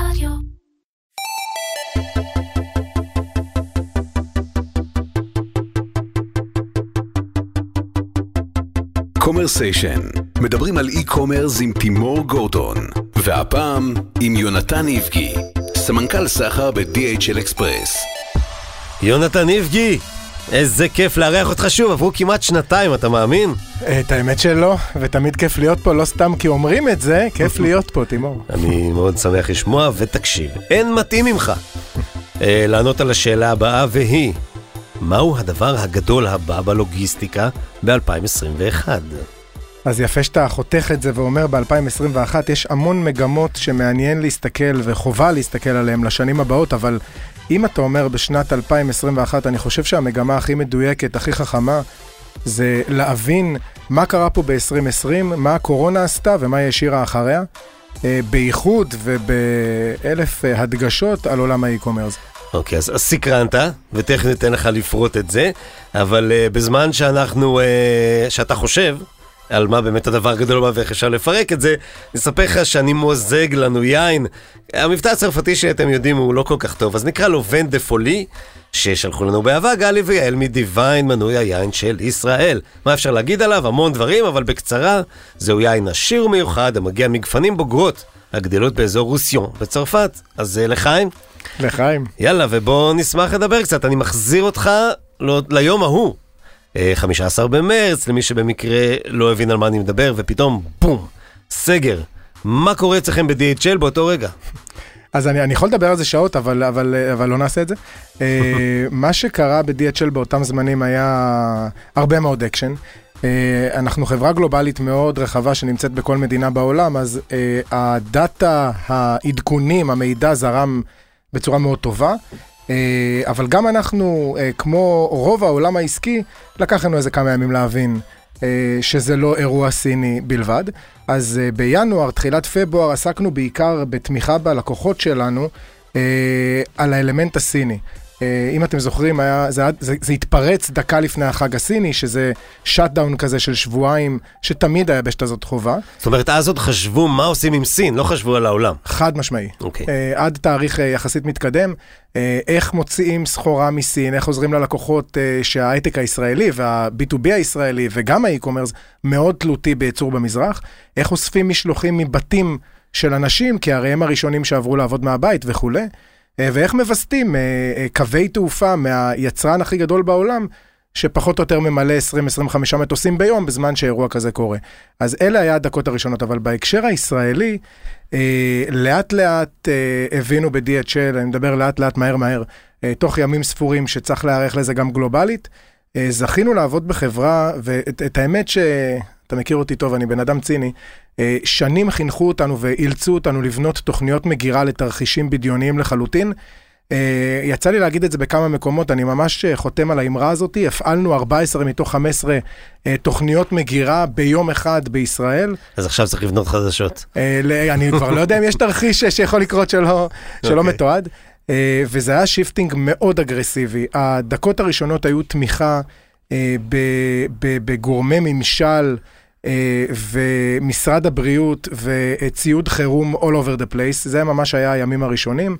רדיו. Commersation, מדברים על e-commerce עם תימור גורדון, והפעם עם יונתן איבגי, סמנכ"ל סחר ב-DHL אקספרס. יונתן איבגי, איזה כיף לארח אותך שוב, עברו כמעט שנתיים, אתה מאמין? את האמת שלא, ותמיד כיף להיות פה, לא סתם כי אומרים את זה, כיף להיות פה, תימור. אני מאוד שמח לשמוע, ותקשיב, אין מתאים ממך. אה, לענות על השאלה הבאה, והיא, מהו הדבר הגדול הבא בלוגיסטיקה ב-2021? אז יפה שאתה חותך את זה ואומר ב-2021 יש המון מגמות שמעניין להסתכל וחובה להסתכל עליהן לשנים הבאות, אבל אם אתה אומר בשנת 2021, אני חושב שהמגמה הכי מדויקת, הכי חכמה, זה להבין מה קרה פה ב-2020, מה הקורונה עשתה ומה היא השאירה אחריה, אה, בייחוד ובאלף אה, הדגשות על עולם האי-קומרס. אוקיי, אז, אז סקרנת, ותכף ניתן לך לפרוט את זה, אבל uh, בזמן שאנחנו, uh, שאתה חושב על מה באמת הדבר הגדול הבא ואיך אפשר לפרק את זה, נספר לך שאני מוזג לנו יין. המבטא הצרפתי שאתם יודעים הוא לא כל כך טוב, אז נקרא לו ון דה פולי, ששלחו לנו באהבה גלי ויעל מדיוויין מנוי היין של ישראל. מה אפשר להגיד עליו? המון דברים, אבל בקצרה, זהו יין עשיר ומיוחד המגיע מגפנים בוגרות. הגדלות באזור רוסיון בצרפת. אז uh, לחיים. לחיים. יאללה, ובוא נשמח לדבר קצת. אני מחזיר אותך לא, ליום ההוא. אה, 15 במרץ, למי שבמקרה לא הבין על מה אני מדבר, ופתאום, בום, סגר. מה קורה אצלכם ב-DHL באותו רגע? אז אני, אני יכול לדבר על זה שעות, אבל, אבל, אבל לא נעשה את זה. אה, מה שקרה ב-DHL באותם זמנים היה הרבה מאוד אקשן. אה, אנחנו חברה גלובלית מאוד רחבה שנמצאת בכל מדינה בעולם, אז אה, הדאטה, העדכונים, המידע זרם בצורה מאוד טובה. אה, אבל גם אנחנו, אה, כמו רוב העולם העסקי, לקח לנו איזה כמה ימים להבין אה, שזה לא אירוע סיני בלבד. אז בינואר, תחילת פברואר, עסקנו בעיקר בתמיכה בלקוחות שלנו על האלמנט הסיני. אה, אם אתם זוכרים, היה, זה, זה, זה התפרץ דקה לפני החג הסיני, שזה shutdown כזה של שבועיים, שתמיד היבשת הזאת חווה. זאת אומרת, אז עוד חשבו מה עושים עם סין, לא חשבו על העולם. חד משמעי. אוקיי. אה, עד תאריך אה, יחסית מתקדם, אה, איך מוציאים סחורה מסין, איך עוזרים ללקוחות אה, שההייטק הישראלי וה-B2B הישראלי וגם ה e-commerce מאוד תלותי בייצור במזרח, איך אוספים משלוחים מבתים של אנשים, כי הרי הם הראשונים שעברו לעבוד מהבית וכולי, ואיך מווסתים אה, אה, קווי תעופה מהיצרן הכי גדול בעולם, שפחות או יותר ממלא 20-25 מטוסים ביום בזמן שאירוע כזה קורה. אז אלה היה הדקות הראשונות, אבל בהקשר הישראלי, אה, לאט לאט אה, הבינו ב-DHL, אני מדבר לאט לאט מהר מהר, אה, תוך ימים ספורים שצריך להיערך לזה גם גלובלית. אה, זכינו לעבוד בחברה, ואת את האמת שאתה מכיר אותי טוב, אני בן אדם ציני, אה, שנים חינכו אותנו ואילצו אותנו לבנות תוכניות מגירה לתרחישים בדיוניים לחלוטין. אה, יצא לי להגיד את זה בכמה מקומות, אני ממש אה, חותם על האמרה הזאת, הפעלנו 14 מתוך 15 אה, תוכניות מגירה ביום אחד בישראל. אז עכשיו צריך לבנות חדשות. אני כבר לא יודע אם יש תרחיש שיכול לקרות שלא, שלא אוקיי. מתועד. וזה היה shifting מאוד אגרסיבי. הדקות הראשונות היו תמיכה בגורמי ממשל אה, ומשרד הבריאות וציוד חירום all over the place. זה ממש היה הימים הראשונים.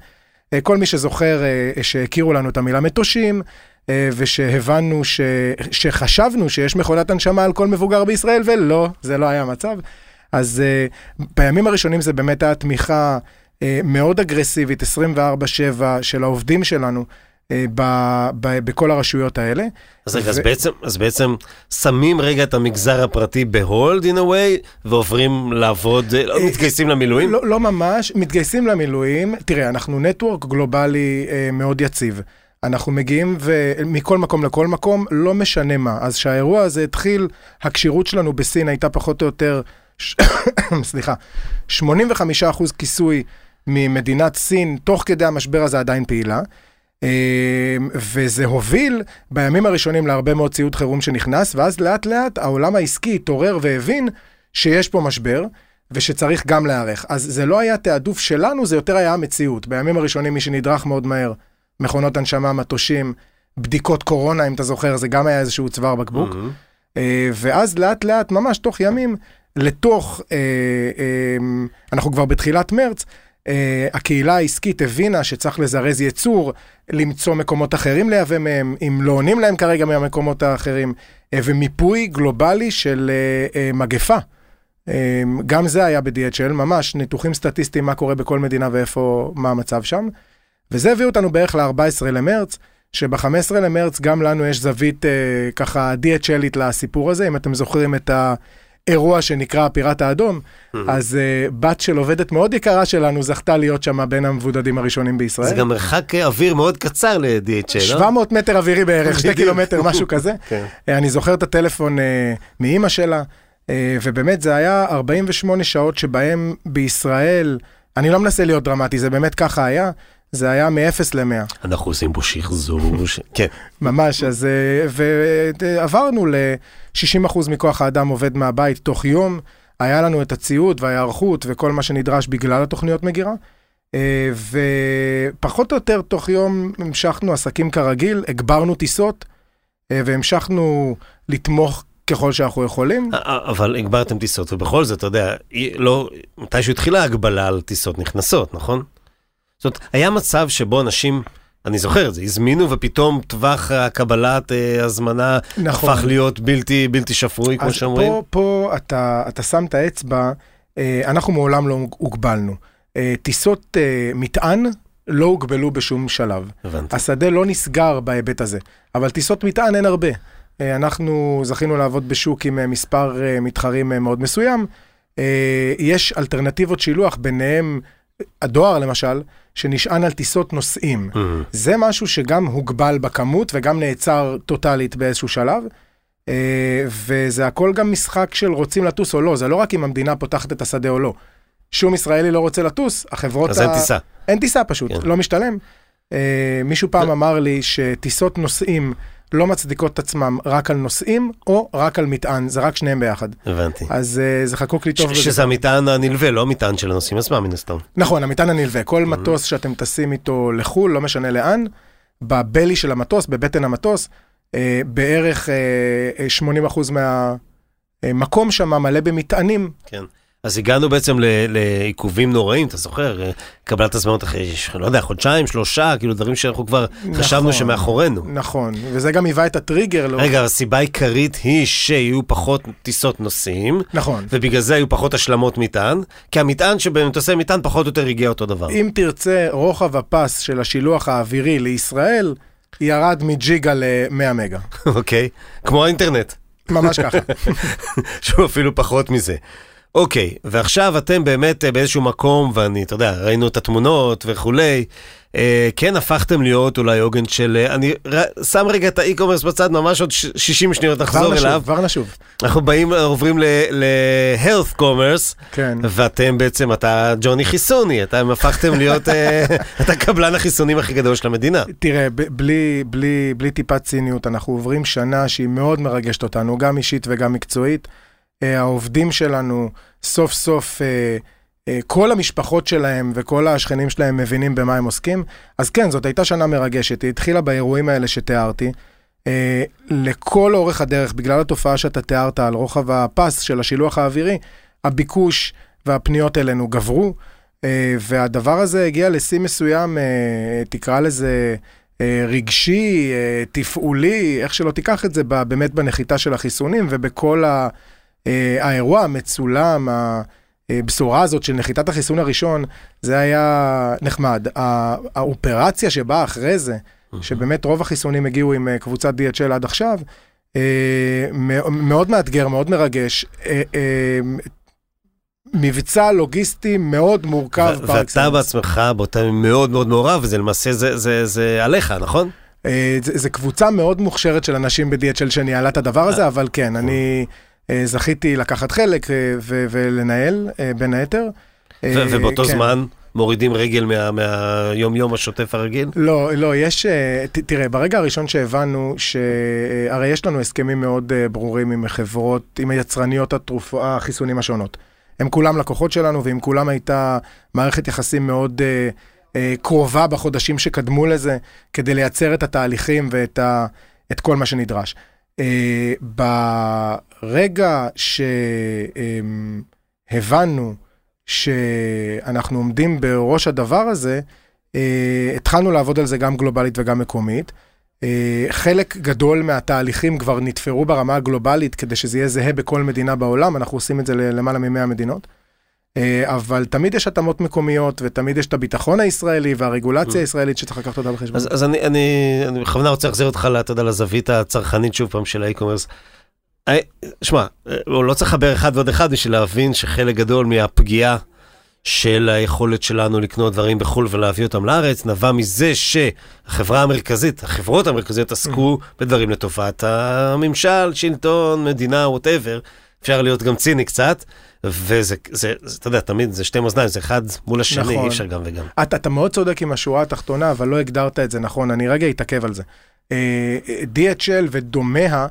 אה, כל מי שזוכר אה, שהכירו לנו את המילה מטושים, אה, ושהבנו, ש... שחשבנו שיש מכונת הנשמה על כל מבוגר בישראל, ולא, זה לא היה המצב. אז בימים הראשונים זה באמת היה תמיכה מאוד אגרסיבית, 24-7 של העובדים שלנו ב, ב, בכל הרשויות האלה. אז רגע, אז ו- בעצם, אז בעצם שמים רגע את המגזר הפרטי ב-hold in a way, ועוברים לעבוד, אה, לא מתגייסים למילואים? לא, לא ממש, מתגייסים למילואים. תראה, אנחנו נטוורק גלובלי uh, מאוד יציב. אנחנו מגיעים ו... מכל מקום לכל מקום, לא משנה מה. אז כשהאירוע הזה התחיל, הכשירות שלנו בסין הייתה פחות או יותר, סליחה, 85% כיסוי ממדינת סין, תוך כדי המשבר הזה עדיין פעילה. אה, וזה הוביל בימים הראשונים להרבה מאוד ציוד חירום שנכנס, ואז לאט לאט העולם העסקי התעורר והבין שיש פה משבר, ושצריך גם להיערך. אז זה לא היה תעדוף שלנו, זה יותר היה המציאות. בימים הראשונים מי שנדרך מאוד מהר, מכונות הנשמה, מטושים, בדיקות קורונה, אם אתה זוכר, זה גם היה איזשהו צוואר בקבוק. אה, ואז לאט לאט, ממש תוך ימים, לתוך, אה, אה, אנחנו כבר בתחילת מרץ, הקהילה העסקית הבינה שצריך לזרז ייצור, למצוא מקומות אחרים לייבא מהם, אם לא עונים להם כרגע מהמקומות האחרים, אה, ומיפוי גלובלי של אה, אה, מגפה. אה, גם זה היה ב-DHL, ממש ניתוחים סטטיסטיים מה קורה בכל מדינה ואיפה, מה המצב שם. וזה הביא אותנו בערך ל-14 למרץ, שב-15 למרץ גם לנו יש זווית אה, ככה DHLית לסיפור הזה, אם אתם זוכרים את האירוע שנקרא הפיראט האדום, אז אה, בת של עובדת מאוד יקרה שלנו זכתה להיות שם בין המבודדים הראשונים בישראל. זה גם מרחק אה, אוויר מאוד קצר ל-DHL, לא? 700 מטר אווירי בערך, שתי קילומטר, משהו כזה. כן. אה, אני זוכר את הטלפון אה, מאימא שלה, אה, ובאמת זה היה 48 שעות שבהם בישראל, אני לא מנסה להיות דרמטי, זה באמת ככה היה, זה היה מ-0 ל-100. אנחנו עושים פה שחזור. ש- כן. ממש, אז אה, ועברנו ל-60% מכוח האדם עובד מהבית תוך יום, היה לנו את הציוד וההיערכות וכל מה שנדרש בגלל התוכניות מגירה. אה, ופחות או יותר תוך יום המשכנו עסקים כרגיל, הגברנו טיסות אה, והמשכנו לתמוך ככל שאנחנו יכולים. אבל הגברתם טיסות, ובכל זאת, אתה יודע, לא, מתישהו התחילה ההגבלה על טיסות נכנסות, נכון? זאת אומרת, היה מצב שבו אנשים, אני זוכר את זה, הזמינו ופתאום טווח הקבלת אה, הזמנה נכון. הפך להיות בלתי, בלתי שפוי, כמו אז שאומרים. פה, פה אתה, אתה שם את האצבע, אה, אנחנו מעולם לא הוגבלנו. אה, טיסות אה, מטען לא הוגבלו בשום שלב. הבנתי. השדה לא נסגר בהיבט הזה, אבל טיסות מטען אין הרבה. אה, אנחנו זכינו לעבוד בשוק עם אה, מספר אה, מתחרים אה, מאוד מסוים. אה, יש אלטרנטיבות שילוח, ביניהם הדואר למשל, שנשען על טיסות נוסעים. Mhm. זה משהו שגם הוגבל בכמות וגם נעצר טוטאלית באיזשהו שלב. אה, וזה הכל גם משחק של רוצים לטוס או לא, זה לא רק אם המדינה פותחת את השדה או לא. שום ישראלי לא רוצה לטוס, החברות... אז אין ה- טיסה. אין טיסה פשוט, כן. לא משתלם. אה, מישהו פעם אמר לי שטיסות נוסעים לא מצדיקות את עצמם רק על נוסעים או רק על מטען, זה רק שניהם ביחד. הבנתי. אז אה, זה חקוק לי טוב. ש-. שזה המטען הנלווה, לא המטען של הנוסעים עצמם, מן הסתם. נכון, המטען הנלווה, כל מטוס שאתם טסים איתו לחו"ל, לא משנה לאן, בבלי של המטוס, בבטן המטוס, אה, בערך אה, 80% מהמקום שם מלא במטענים. כן. אז הגענו בעצם לעיכובים נוראים, אתה זוכר? קבלת הזמנות אחרי, לא יודע, חודשיים, שלושה, כאילו דברים שאנחנו כבר חשבנו נכון. שמאחורינו. נכון, וזה גם היווה את הטריגר. לא... רגע, הסיבה העיקרית היא שיהיו פחות טיסות נוסעים, נכון. ובגלל זה היו פחות השלמות מטען, כי המטען שבמטוסי מטען פחות או יותר הגיע אותו דבר. אם תרצה, רוחב הפס של השילוח האווירי לישראל ירד מג'יגה ל-100 מגה. אוקיי? כמו האינטרנט, ממש ככה. שהוא אפילו פחות מזה. אוקיי, ועכשיו אתם באמת אה, באיזשהו מקום, ואני, אתה יודע, ראינו את התמונות וכולי, אה, כן הפכתם להיות אולי עוגן של... אה, אני ר... שם רגע את האי-קומרס בצד, ממש עוד ש- 60 שניות כבר נחזור נשוב, אליו. כבר נשוב. אנחנו באים, עוברים ל-health commerce, כן. ואתם בעצם, אתה ג'וני חיסוני, אתם הפכתם להיות, אה, אתה קבלן החיסונים הכי גדול של המדינה. תראה, בלי, בלי, בלי טיפת ציניות, אנחנו עוברים שנה שהיא מאוד מרגשת אותנו, גם אישית וגם מקצועית. אה, העובדים שלנו, סוף סוף, אה, אה, כל המשפחות שלהם וכל השכנים שלהם מבינים במה הם עוסקים. אז כן, זאת הייתה שנה מרגשת, היא התחילה באירועים האלה שתיארתי. לכל אורך הדרך, בגלל התופעה שאתה תיארת על רוחב הפס של השילוח האווירי, הביקוש והפניות אלינו גברו, והדבר הזה הגיע לשיא מסוים, תקרא לזה רגשי, תפעולי, איך שלא תיקח את זה, באמת בנחיתה של החיסונים ובכל ה, האירוע המצולם, הבשורה הזאת של נחיתת החיסון הראשון, זה היה נחמד. האופרציה שבאה אחרי זה, שבאמת רוב החיסונים הגיעו עם אה, קבוצת DHL עד עכשיו, אה, מא- מאוד מאתגר, מאוד מרגש. אה, אה, מבצע לוגיסטי מאוד מורכב. ו- ואתה. בעצמך באותה מאוד מאוד מעורב, וזה למעשה, זה- זה זה עליך, נכון? אה, זה, זה קבוצה מאוד מוכשרת של אנשים ב-DHL שניהלה את הדבר הזה, אבל כן, אני אה, זכיתי לקחת חלק אה, ולנהל, אה, בין היתר. אה, ובאותו כן. זמן מורידים רגל מה- מהיום-יום השוטף הרגיל? לא, לא, יש, אה, ת- תראה, ברגע הראשון שהבנו שהרי יש לנו הסכמים מאוד אה, ברורים עם חברות, עם היצרניות התרופ... החיסונים השונות. הם כולם לקוחות שלנו, ועם כולם הייתה מערכת יחסים מאוד אה, אה, קרובה בחודשים שקדמו לזה, כדי לייצר את התהליכים ואת ה, את כל מה שנדרש. אה, ברגע שהבנו שאנחנו עומדים בראש הדבר הזה, אה, התחלנו לעבוד על זה גם גלובלית וגם מקומית. אה, חלק גדול מהתהליכים כבר נתפרו ברמה הגלובלית כדי שזה יהיה זהה בכל מדינה בעולם, אנחנו עושים את זה ללמעלה מ-100 מדינות. אה, אבל תמיד יש התאמות מקומיות, ותמיד יש את הביטחון הישראלי והרגולציה הישראלית שצריך לקחת אותה בחשבון. אז, אני, אני, אני בכוונה רוצה להחזיר אותך, אתה יודע, לזווית הצרכנית שוב פעם של האי-קומרס. אה, שמע, לא צריך לחבר אחד ועוד אחד בשביל להבין שחלק גדול מהפגיעה של היכולת שלנו לקנות דברים בחו"ל ולהביא אותם לארץ, נבע מזה שהחברה המרכזית, החברות המרכזיות עסקו בדברים לטובת הממשל, שלטון, מדינה, ווטאבר. אפשר להיות גם ציני קצת, וזה, זה, זה, אתה יודע, תמיד זה שתי מאזניים, זה אחד מול השני, נכון. אי אפשר גם וגם. אתה, אתה מאוד צודק עם השורה התחתונה, אבל לא הגדרת את זה נכון, אני רגע אתעכב על זה. אה, DHL ודומיה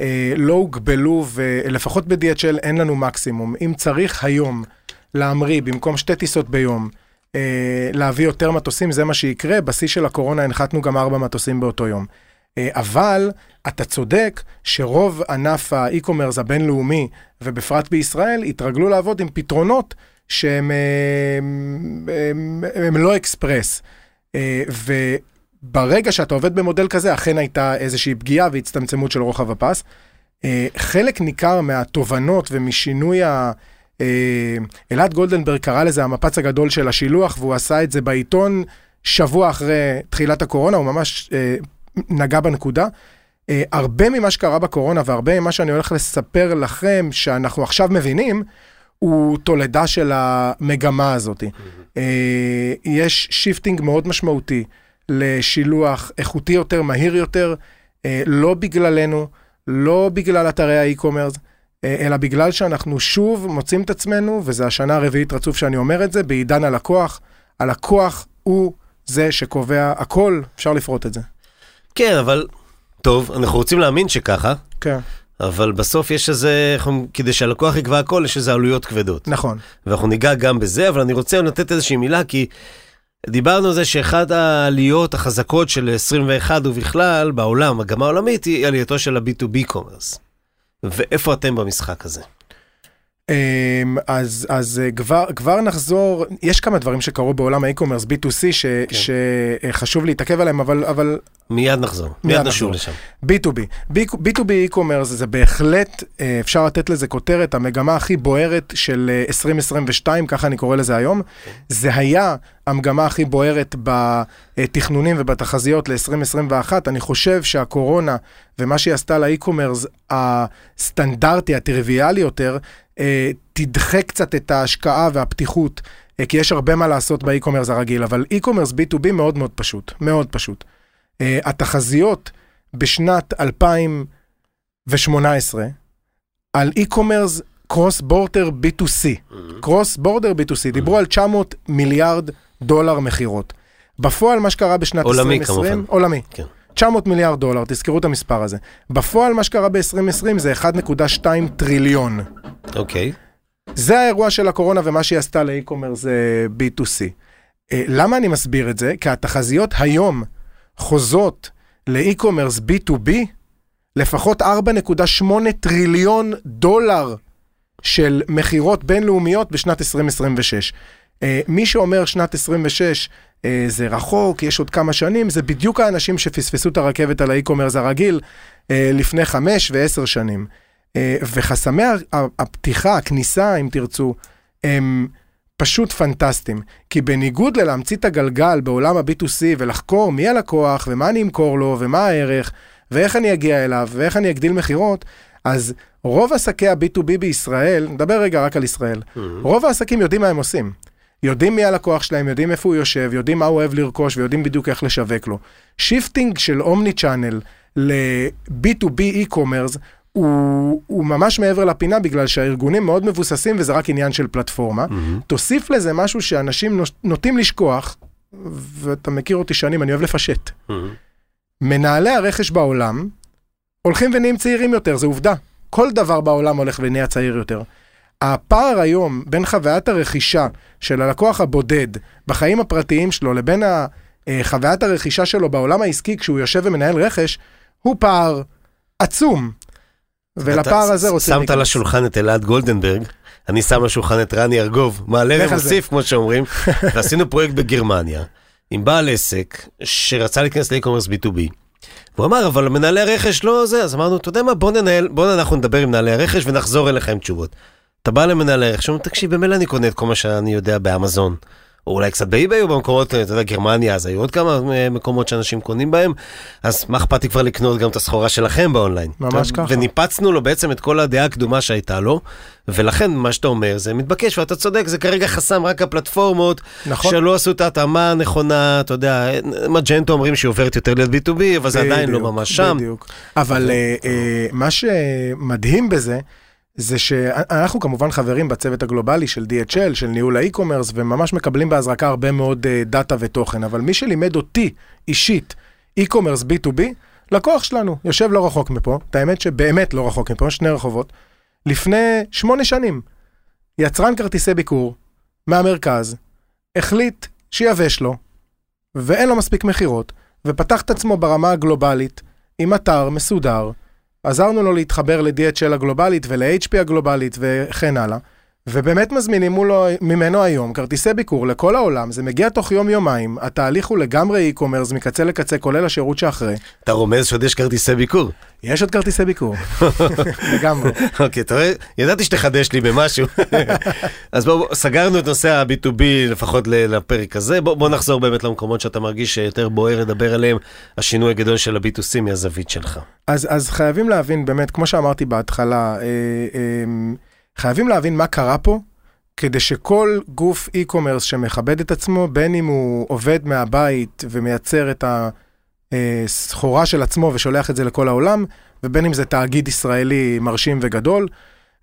אה, לא הוגבלו, ולפחות ב-DHL אין לנו מקסימום. אם צריך היום להמריא במקום שתי טיסות ביום, אה, להביא יותר מטוסים, זה מה שיקרה. בשיא של הקורונה הנחתנו גם ארבע מטוסים באותו יום. אה, אבל אתה צודק שרוב ענף האי-קומרס הבינלאומי, ובפרט בישראל, התרגלו לעבוד עם פתרונות שהם הם, הם, הם לא אקספרס. אה, וברגע שאתה עובד במודל כזה, אכן הייתה איזושהי פגיעה והצטמצמות של רוחב הפס. אה, חלק ניכר מהתובנות ומשינוי ה... אלעד גולדנברג קרא לזה המפץ הגדול של השילוח, והוא עשה את זה בעיתון שבוע אחרי תחילת הקורונה, הוא ממש נגע בנקודה. Uh, הרבה ממה שקרה בקורונה והרבה ממה שאני הולך לספר לכם שאנחנו עכשיו מבינים, הוא תולדה של המגמה הזאת. Uh, יש shifting מאוד משמעותי לשילוח איכותי יותר, מהיר יותר, אה, לא בגללנו, לא בגלל אתרי ה e-commerce, אלא בגלל שאנחנו שוב מוצאים את עצמנו, וזו השנה הרביעית רצוף שאני אומר את זה, בעידן הלקוח. הלקוח הוא זה שקובע הכל, אפשר לפרוט את זה. כן, אבל טוב, אנחנו רוצים להאמין שככה. כן. אבל בסוף יש איזה, כדי שהלקוח יקבע הכל, יש איזה עלויות כבדות. נכון. ואנחנו ניגע גם בזה, אבל אני רוצה לתת איזושהי מילה, כי דיברנו על זה שאחד העליות החזקות של 21 ובכלל בעולם, מגמה עולמית, היא עלייתו של ה-B2B commerce. ואיפה אתם במשחק הזה? אמ, אז, אז אה, כבר, כבר נחזור, יש כמה דברים שקרו בעולם ה e-commerce B2C ש, כן. שחשוב להתעכב עליהם, אבל, אבל... מיד נחזור, מיד, מיד נשוב לשם. B2B, B2B e-commerce זה בהחלט, אה, אפשר לתת לזה כותרת, המגמה הכי בוערת של 2022, אה, ככה אני קורא לזה היום. כן. זה היה המגמה הכי בוערת בתכנונים ובתחזיות ל-2021. אני חושב שהקורונה ומה שהיא עשתה ל e-commerce הסטנדרטי, הטריוויאלי יותר, אה, דחתה קצת את ההשקעה והפתיחות, אה, כי יש הרבה מה לעשות ב e-commerce הרגיל, אבל e-commerce B2B מאוד מאוד פשוט, מאוד פשוט. אה, התחזיות בשנת 2018 על e-commerce cross border B2C, קרוס בורדר B2C, דיברו על 900 מיליארד דולר מכירות. בפועל מה שקרה בשנת עולמי 2020, כמובן. עולמי, כן. 900 מיליארד דולר, תזכרו את המספר הזה. בפועל מה שקרה ב-2020 זה 1.2 טריליון. אוקיי. זה האירוע של הקורונה ומה שהיא עשתה לאי-קומרס זה B2C. אה, למה אני מסביר את זה? כי התחזיות היום חוזות לאי-קומרס B2B לפחות 4.8 טריליון דולר של מכירות בינלאומיות בשנת 2026. אה, מי שאומר שנת 26 אה, זה רחוק, יש עוד כמה שנים, זה בדיוק האנשים שפספסו את הרכבת על האי-קומרס הרגיל אה, לפני חמש ועשר שנים. וחסמי הפתיחה, הכניסה, אם תרצו, הם פשוט פנטסטיים. כי בניגוד ללהמציא את הגלגל בעולם ה-B2C ולחקור מי הלקוח ומה אני אמכור לו ומה הערך ואיך אני אגיע אליו ואיך אני אגדיל מכירות, אז רוב עסקי ה-B2B בישראל, נדבר רגע רק על ישראל, mm-hmm. רוב העסקים יודעים מה הם עושים. יודעים מי הלקוח שלהם, יודעים איפה הוא יושב, יודעים מה הוא אוהב לרכוש ויודעים בדיוק איך לשווק לו. shifting של omni channel ל-B2B e-commerce הוא, הוא ממש מעבר לפינה בגלל שהארגונים מאוד מבוססים וזה רק עניין של פלטפורמה. Mm-hmm. תוסיף לזה משהו שאנשים נוטים לשכוח, ואתה מכיר אותי שנים, אני אוהב לפשט. Mm-hmm. מנהלי הרכש בעולם הולכים ונהיים צעירים יותר, זה עובדה. כל דבר בעולם הולך ונהיה צעיר יותר. הפער היום בין חוויית הרכישה של הלקוח הבודד בחיים הפרטיים שלו לבין אה, חוויית הרכישה שלו בעולם העסקי כשהוא יושב ומנהל רכש, הוא פער עצום. ולפער הזה רוצים... שמת על השולחן את אלעד גולדנברג, אני שם על השולחן את רני ארגוב, מעלה. ומוסיף, כמו שאומרים, ועשינו פרויקט בגרמניה, עם בעל עסק שרצה להיכנס לאי-קומרס B2B. והוא אמר, אבל מנהלי הרכש לא זה, אז אמרנו, אתה יודע מה, בוא ננהל, בוא אנחנו נדבר עם מנהלי הרכש ונחזור אליך עם תשובות. אתה בא למנהלי הרכש, הוא אומר, תקשיב, במילא אני קונה את כל מה שאני יודע באמזון. או אולי קצת באי-ביי או במקומות, אתה יודע, גרמניה, אז היו עוד כמה אה, מקומות שאנשים קונים בהם, אז מה אכפת לי כבר לקנות גם את הסחורה שלכם באונליין? ממש ככה. וניפצנו לו בעצם את כל הדעה הקדומה שהייתה לו, ולכן מה שאתה אומר זה מתבקש, ואתה צודק, זה כרגע חסם רק הפלטפורמות, נכון. שלא עשו את ההתאמה הנכונה, אתה יודע, מג'נטו אומרים שהיא עוברת יותר להיות B2B, אבל זה עדיין לא ממש שם. בדיוק. אבל אה, אה, מה שמדהים בזה, זה שאנחנו כמובן חברים בצוות הגלובלי של DHL, של ניהול ה e-commerce, וממש מקבלים בהזרקה הרבה מאוד דאטה ותוכן, אבל מי שלימד אותי אישית e-commerce B2B, לקוח שלנו, יושב לא רחוק מפה, את האמת שבאמת לא רחוק מפה, שני רחובות, לפני שמונה שנים, יצרן כרטיסי ביקור מהמרכז, החליט שיבש לו, ואין לו מספיק מכירות, ופתח את עצמו ברמה הגלובלית עם אתר מסודר, עזרנו לו להתחבר ל-DHL הגלובלית ול-HP הגלובלית וכן הלאה, ובאמת מזמינים מולו, ממנו היום כרטיסי ביקור לכל העולם, זה מגיע תוך יום-יומיים, התהליך הוא לגמרי e-commerce מקצה לקצה, כולל השירות שאחרי. אתה רומז שעוד יש כרטיסי ביקור. יש עוד כרטיסי ביקור, לגמרי. אוקיי, אתה רואה? ידעתי שתחדש לי במשהו. אז בואו, סגרנו את נושא ה-B2B לפחות לפרק הזה. בוא, בוא נחזור באמת למקומות שאתה מרגיש שיותר בוער לדבר עליהם, השינוי הגדול של ה-B2C מהזווית שלך. אז, אז חייבים להבין, באמת, כמו שאמרתי בהתחלה, אה, אה, חייבים להבין מה קרה פה, כדי שכל גוף e-commerce שמכבד את עצמו, בין אם הוא עובד מהבית ומייצר את הסחורה של עצמו ושולח את זה לכל העולם, ובין אם זה תאגיד ישראלי מרשים וגדול,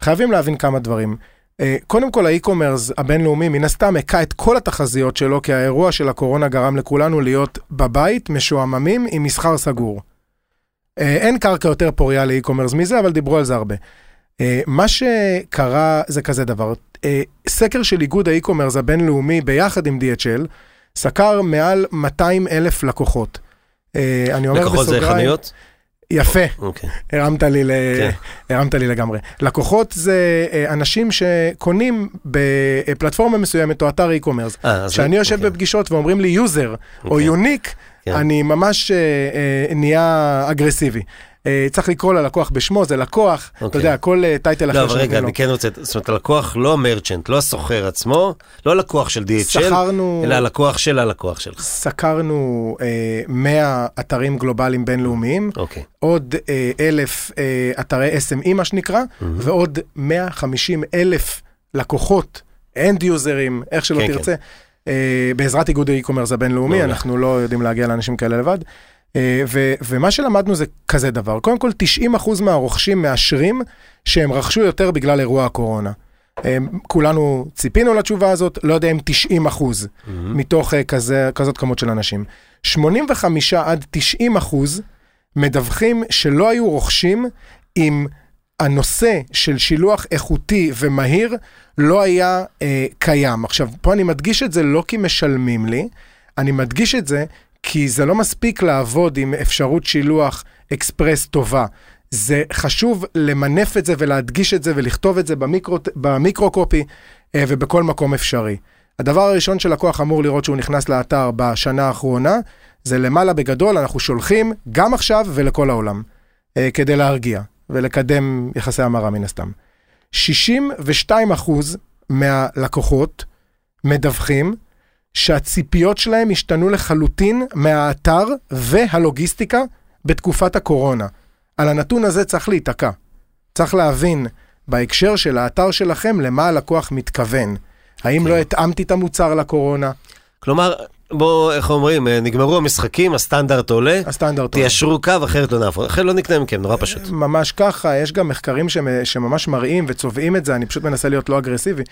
חייבים להבין כמה דברים. אה, קודם כל, ה e-commerce הבינלאומי מן הסתם הכה את כל התחזיות שלו, כי האירוע של הקורונה גרם לכולנו להיות בבית, משועממים, עם מסחר סגור. אה, אין קרקע יותר פוריה ל e-commerce מזה, אבל דיברו על זה הרבה. אה, מה שקרה זה כזה דבר, אה, סקר של איגוד ה e-commerce הבינלאומי ביחד עם DHL, סקר מעל 200 אלף לקוחות. אה, אני אומר לקוחות זה בסוגריים, חנויות? יפה, אוקיי. הרמת לי, ל... כן. הרמת לי לגמרי. לקוחות זה אנשים שקונים בפלטפורמה מסוימת או אתר e-commerce. כשאני יושב אוקיי. בפגישות ואומרים לי user או אוקיי. unique, כן. אני ממש אה, אה, נהיה אגרסיבי. אה, צריך לקרוא ללקוח בשמו, זה לקוח, אתה אוקיי. יודע, כל אה, title לא, אחר אבל רגע, שנותנים לו. אני כן רוצה, זאת אומרת, הלקוח לא ה merchant, לא הסוחר עצמו, לא הלקוח של DHL, סקרנו- אלא הלקוח של הלקוח שלך. סקרנו אה, 100 אתרים גלובליים בינלאומיים, אוקיי. עוד אה, אלף אה, אתרי SME מה שנקרא, ועוד 150 אלף לקוחות, end יוזרים, איך שלא כן, תרצה, אה, בעזרת איגוד ה e-commerce הבינלאומי, מעולה. אנחנו לא יודעים להגיע לאנשים כאלה לבד. אה, ו- ומה שלמדנו זה כזה דבר, קודם כל 90% מהרוכשים מאשרים שהם רכשו יותר בגלל אירוע הקורונה. אה, כולנו ציפינו לתשובה הזאת, לא יודע אם 90 אחוז מתוך אה, כזה, כזאת כמות של אנשים. 85 עד 90 אחוז מדווחים שלא היו רוכשים אם הנושא של שילוח איכותי ומהיר לא היה אה, קיים. עכשיו, פה אני מדגיש את זה לא כי משלמים לי, אני מדגיש את זה כי זה לא מספיק לעבוד עם אפשרות שילוח אקספרס טובה. זה חשוב למנף את זה ולהדגיש את זה ולכתוב את זה במיקרו, במיקרו-קופי אה, ובכל מקום אפשרי. הדבר הראשון שלקוח אמור לראות שהוא נכנס לאתר בשנה האחרונה, זה למעלה בגדול, אנחנו שולחים גם עכשיו ולכל העולם, אה, כדי להרגיע ולקדם יחסי המרה מן הסתם. 62 אחוז מהלקוחות מדווחים שהציפיות שלהם השתנו לחלוטין מהאתר והלוגיסטיקה בתקופת הקורונה. על הנתון הזה צריך להיתקע. צריך להבין בהקשר של האתר שלכם למה הלקוח מתכוון. האם כן. לא התאמתי את המוצר לקורונה? כלומר, בוא, איך אומרים, אה, נגמרו המשחקים, הסטנדרט עולה, הסטנדרט עולה. תיישרו קו, אחרת לא נעבור. אחרת לא נקנה מכם, נורא פשוט. ממש ככה, יש גם מחקרים שמ- שממש מראים וצובעים את זה, אני פשוט מנסה להיות לא אגרסיבי,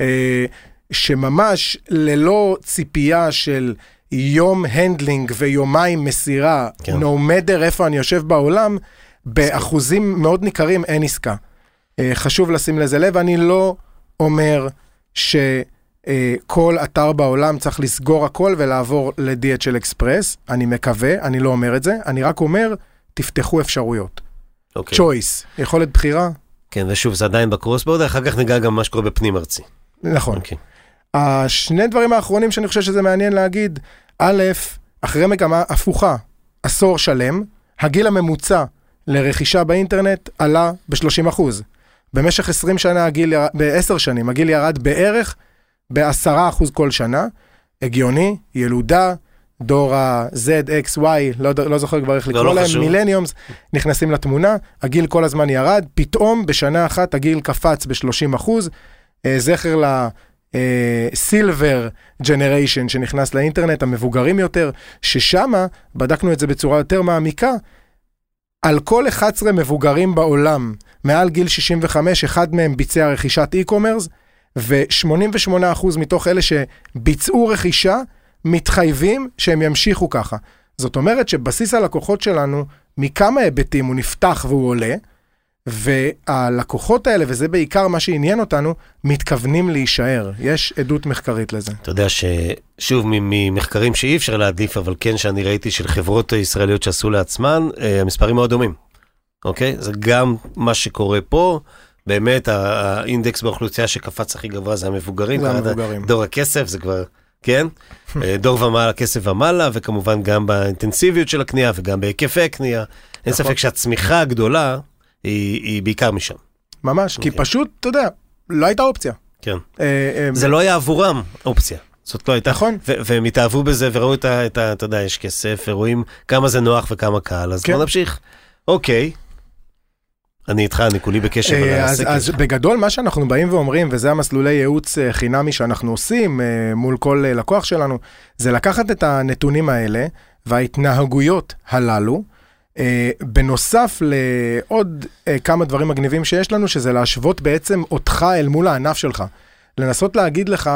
אה, שממש ללא ציפייה של יום handling ויומיים מסירה, כן. no matter איפה אני יושב בעולם, באחוזים מאוד ניכרים אין עסקה. אה, חשוב לשים לזה לב, אני לא אומר שכל אתר בעולם צריך לסגור הכל ולעבור ל-DHL אקספרס, אני מקווה, אני לא אומר את זה, אני רק אומר, תפתחו אפשרויות. אוקיי. choice, יכולת בחירה, כן, ושוב, זה עדיין ב cross border, אחר כך ניגע גם במה שקורה בפנים ארצי. נכון. אוקיי. השני דברים האחרונים שאני חושב שזה מעניין להגיד, א', אחרי מגמה הפוכה, עשור שלם, הגיל הממוצע לרכישה באינטרנט עלה ב-30%. במשך 20 שנה, הגיל, ירד- ב-10 שנים, הגיל ירד בערך ב-10% כל שנה. הגיוני, ילודה, דור ה-Z, X, Y, לא, לא זוכר כבר איך לא, לקרוא לא להם, חשוב. מילניומס, נכנסים לתמונה, הגיל כל הזמן ירד, פתאום בשנה אחת הגיל קפץ ב-30 אחוז, זכר לסילבר ג'נריישן שנכנס לאינטרנט, המבוגרים יותר, ששמה בדקנו את זה בצורה יותר מעמיקה, על כל 11 מבוגרים בעולם, מעל גיל 65, אחד מהם ביצע רכישת e-commerce, ו-88% מתוך אלה שביצעו רכישה, מתחייבים שהם ימשיכו ככה. זאת אומרת שבסיס הלקוחות שלנו, מכמה היבטים הוא נפתח והוא עולה, והלקוחות האלה, וזה בעיקר מה שעניין אותנו, מתכוונים להישאר. יש עדות מחקרית לזה. אתה יודע ששוב, ממחקרים שאי אפשר להדליף, אבל כן שאני ראיתי של חברות ישראליות שעשו לעצמן, אה, המספרים מאוד דומים, אוקיי? זה גם מה שקורה פה, באמת האינדקס באוכלוסייה שקפץ הכי גבוה זה המבוגרים. זה המבוגרים. דור הכסף, זה כבר, כן? אה, דור ומעלה, כסף ומעלה, וכמובן גם באינטנסיביות של הקנייה וגם בהיקפי הקנייה. אין נכון. ספק שהצמיחה הגדולה היא, היא בעיקר משם, ממש, כי אוקיי. פשוט, אתה יודע, לא הייתה אופציה. כן. אה, אה, זה לא היה עבורם אופציה. זאת לא הייתה, נכון. והם התאהבו בזה וראו את ה... את ה- אתה יודע, יש כסף, ורואים כמה זה נוח וכמה קל, אז כן. בוא נמשיך. אוקיי. אני איתך, אני כולי בקשב על אה, אז, אז. בגדול מה שאנחנו באים ואומרים, וזה המסלולי ייעוץ אה, חינמי שאנחנו עושים אה, מול כל לקוח שלנו, זה לקחת את הנתונים האלה וההתנהגויות הללו, בנוסף לעוד אה, כמה דברים מגניבים שיש לנו, שזה להשוות בעצם אותך אל מול הענף שלך. לנסות להגיד לך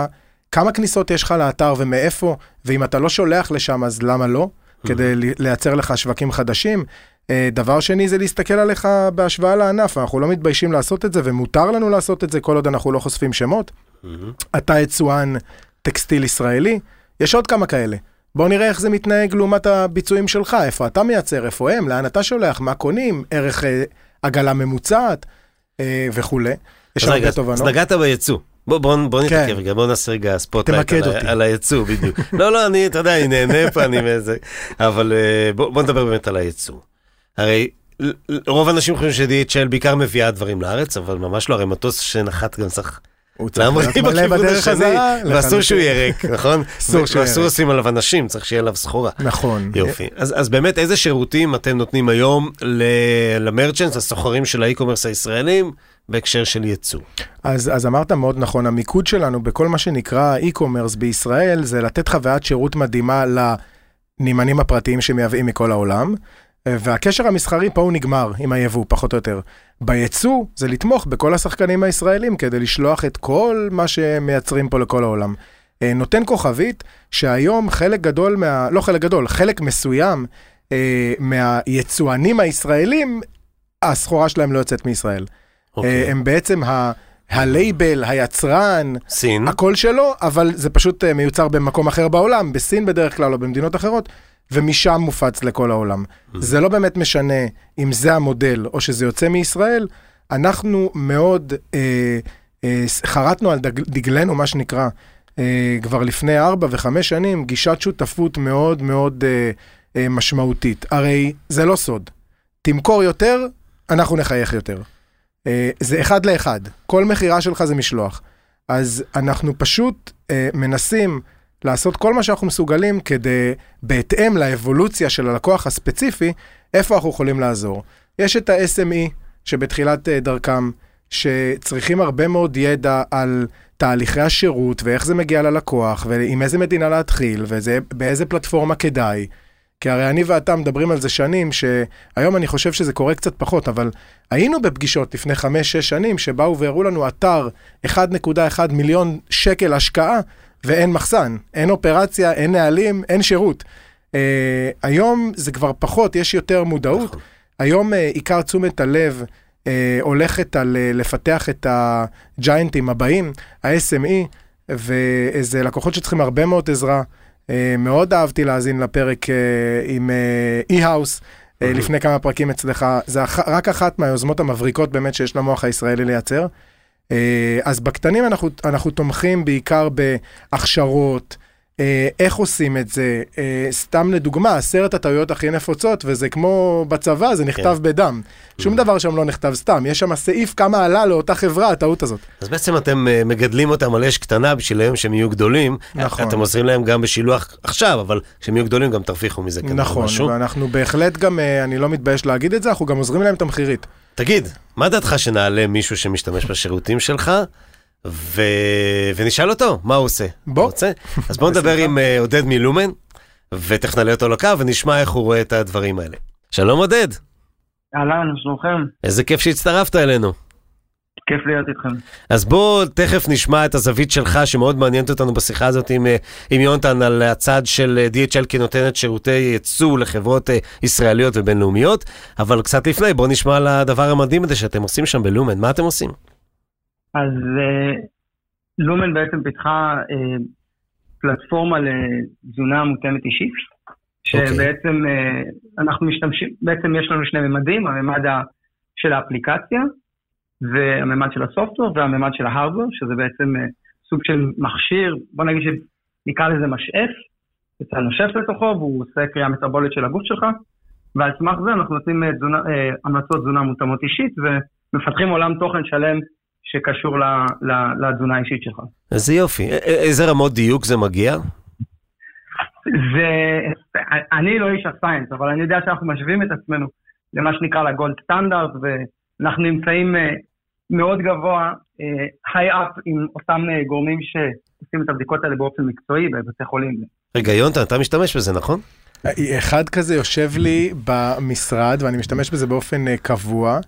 כמה כניסות יש לך לאתר ומאיפה, ואם אתה לא שולח לשם אז למה לא? כדי לי- לייצר לך שווקים חדשים. אה, דבר שני זה להסתכל עליך בהשוואה לענף, אנחנו לא מתביישים לעשות את זה ומותר לנו לעשות את זה כל עוד אנחנו לא חושפים שמות. מהמם. אתה יצואן טקסטיל ישראלי, יש עוד כמה כאלה. בוא נראה איך זה מתנהג לעומת הביצועים שלך, איפה אתה מייצר, איפה הם, לאן אתה שולח, מה קונים, ערך אה, עגלה ממוצעת אה, וכולי. יש אז הרבה אז תובנות. נגעת ביצוא. בוא, בוא, בוא כן. נתעכב רגע, בוא נעשה רגע spotlight על, אותי. על היצוא, בדיוק. לא, לא, אני, אתה יודע, אני נהנה פה, אני מאיזה... אבל אה, בוא, בוא נדבר באמת על היצוא. הרי רוב האנשים חושבים ש-DHL בעיקר מביאה דברים לארץ, אבל ממש לא, הרי מטוס שנחת גם צריך הוא צריך להיות מלא בדרך חזרה, ואסור. שהוא יהיה ריק, נכון? אסור שהוא יהיה ואסור ריק. לשים עליו אנשים, צריך שיהיה עליו סחורה. נכון. יופי. אז, אז באמת, איזה שירותים אתם נותנים היום ל- למרצ'נטס, הסוחרים של האי-קומרס הישראלים, בהקשר של ייצוא? אז, אז אמרת מאוד נכון, המיקוד שלנו בכל מה שנקרא e-commerce בישראל זה לתת חוויית שירות מדהימה לנמענים הפרטיים שמייבאים מכל העולם, והקשר המסחרי פה הוא נגמר עם היבוא, פחות או יותר. ביצוא זה לתמוך בכל השחקנים הישראלים כדי לשלוח את כל מה שהם מייצרים פה לכל העולם. אה, נותן כוכבית שהיום חלק גדול מה... לא חלק גדול, חלק מסוים אה, מהיצואנים הישראלים, הסחורה שלהם לא יוצאת מישראל. אוקיי. אה, הם בעצם ה... הלייבל, היצרן, סין, הכל שלו, אבל זה פשוט אה, מיוצר במקום אחר בעולם, בסין בדרך כלל או במדינות אחרות, ומשם מופץ לכל העולם. זה לא באמת משנה אם זה המודל או שזה יוצא מישראל, אנחנו מאוד אה, אה, חרטנו על דג, דגלנו, מה שנקרא, אה, כבר לפני ארבע וחמש שנים, גישת שותפות מאוד מאוד אה, אה, משמעותית. הרי זה לא סוד. תמכור יותר, אנחנו נחייך יותר. אה, זה אחד לאחד, כל מכירה שלך זה משלוח. אז אנחנו פשוט אה, מנסים לעשות כל מה שאנחנו מסוגלים כדי, בהתאם לאבולוציה של הלקוח הספציפי, איפה אנחנו יכולים לעזור. יש את ה-SME שבתחילת אה, דרכם, שצריכים הרבה מאוד ידע על תהליכי השירות ואיך זה מגיע ללקוח ועם איזה מדינה להתחיל ובאיזה פלטפורמה כדאי. כי הרי אני ואתה מדברים על זה שנים, שהיום אני חושב שזה קורה קצת פחות, אבל היינו בפגישות לפני 5-6 שנים שבאו והראו לנו אתר 1.1 מיליון שקל השקעה ואין מחסן, אין אופרציה, אין נהלים, אין שירות. Uh, היום זה כבר פחות, יש יותר מודעות. נכון. היום uh, עיקר תשומת הלב uh, הולכת על uh, לפתח את הג'יינטים הבאים, ה-SME, וזה לקוחות שצריכים הרבה מאוד עזרה. Uh, מאוד אהבתי להאזין לפרק uh, עם אה, לפני כמה פרקים אצלך, זה אח, רק אחת מהיוזמות המבריקות באמת שיש למוח הישראלי לייצר. אה, אז בקטנים אנחנו, אנחנו תומכים בעיקר בהכשרות, אה, איך עושים את זה? אה, סתם לדוגמה, עשרת הטעויות הכי נפוצות, וזה כמו בצבא, זה נכתב כן. בדם. שום דבר שם לא נכתב סתם, יש שם סעיף כמה עלה לאותה חברה הטעות הזאת. אז בעצם אתם מגדלים אותם על אש קטנה בשביל היום שהם יהיו גדולים. נכון. אתם עוזרים להם גם בשילוח עכשיו, אבל כשהם יהיו גדולים גם תרוויחו מזה כנראה נכון, משהו. ואנחנו בהחלט גם, אני לא מתבייש להגיד את זה, אנחנו גם עוזרים להם תמחירית. תגיד, מה דעתך שנעלה מישהו שמשתמש בשירותים שלך, ו... ונשאל אותו מה הוא עושה? בוא. רוצה? אז בואו נדבר עם אה, עודד מלומן, ותכף נעלה אותו לקו ונשמע איך הוא רואה את הדברים האלה. שלום עודד, אהלן, שלומכם? איזה כיף שהצטרפת אלינו. כיף להיות איתכם. אז בוא תכף נשמע את הזווית שלך שמאוד מעניינת אותנו בשיחה הזאת עם, אה, עם יונתן על הצד של אה, DHL כנותנת שירותי ייצוא לחברות אה, ישראליות ובינלאומיות, אבל קצת לפני בוא נשמע על הדבר המדהים הזה שאתם עושים שם בלומן, מה אתם עושים? אז לומן בעצם פיתחה פלטפורמה לתזונה מותאמת אישית, אוקיי. שבעצם אה, אנחנו משתמשים, בעצם יש לנו שני ממדים, הממד של האפליקציה, והממד של הסופטוור, והממד של ההארדוור, שזה בעצם אה, סוג של מכשיר, בוא נגיד שנקרא לזה משאף, אתה נושף לתוכו והוא עושה קריאה מטבולית של הגוף שלך, ועל סמך זה אנחנו נותנים אה, תזונה, אה, המלצות תזונה מותאמות אישית, ומפתחים עולם תוכן שלם שקשור לתזונה האישית שלך. איזה יופי, איזה רמות דיוק זה מגיע? זה, אני לא איש הסיינס, אבל אני יודע שאנחנו משווים את עצמנו למה שנקרא לגולד סטנדרט, ואנחנו נמצאים אה, מאוד גבוה, היי אפ עם אותם אה, גורמים שעושים את הבדיקות האלה באופן מקצועי בבתי חולים. רגע יונתן, אתה משתמש בזה נכון? אחד כזה יושב לי במשרד, ואני משתמש בזה באופן אה, קבוע.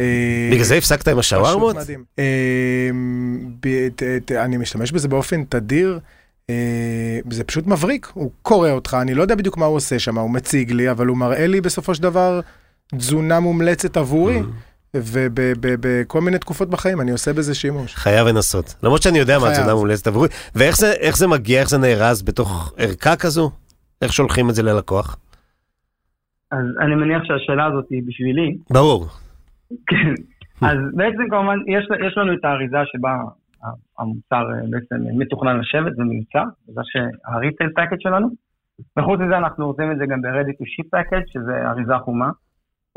אה, בגלל זה הפסקת עם השווארמות? אה, אני משתמש בזה באופן תדיר. אה, זה פשוט מבריק, הוא קורא אותך, אני לא יודע בדיוק מה הוא עושה שם, הוא מציג לי, אבל הוא מראה לי בסופו של דבר תזונה מומלצת עבורי, ובכל מיני תקופות בחיים אני עושה בזה שימוש. חייב לנסות. למרות שאני יודע מה חייב. התזונה מומלצת עבורי. ואיך זה, איך זה מגיע, איך זה נארז בתוך ערכה כזו? איך שולחים את זה ללקוח? אז אני מניח שהשאלה הזאת היא בשבילי. ברור. כן. אז בעצם כמובן, יש, יש לנו את האריזה שבה המוצר אה, בעצם מתוכנן לשבת ומיוצר, זה שהריטייל פאקד שלנו. וחוץ מזה אנחנו עושים את זה גם ב-ready to ship package, שזה אריזה חומה.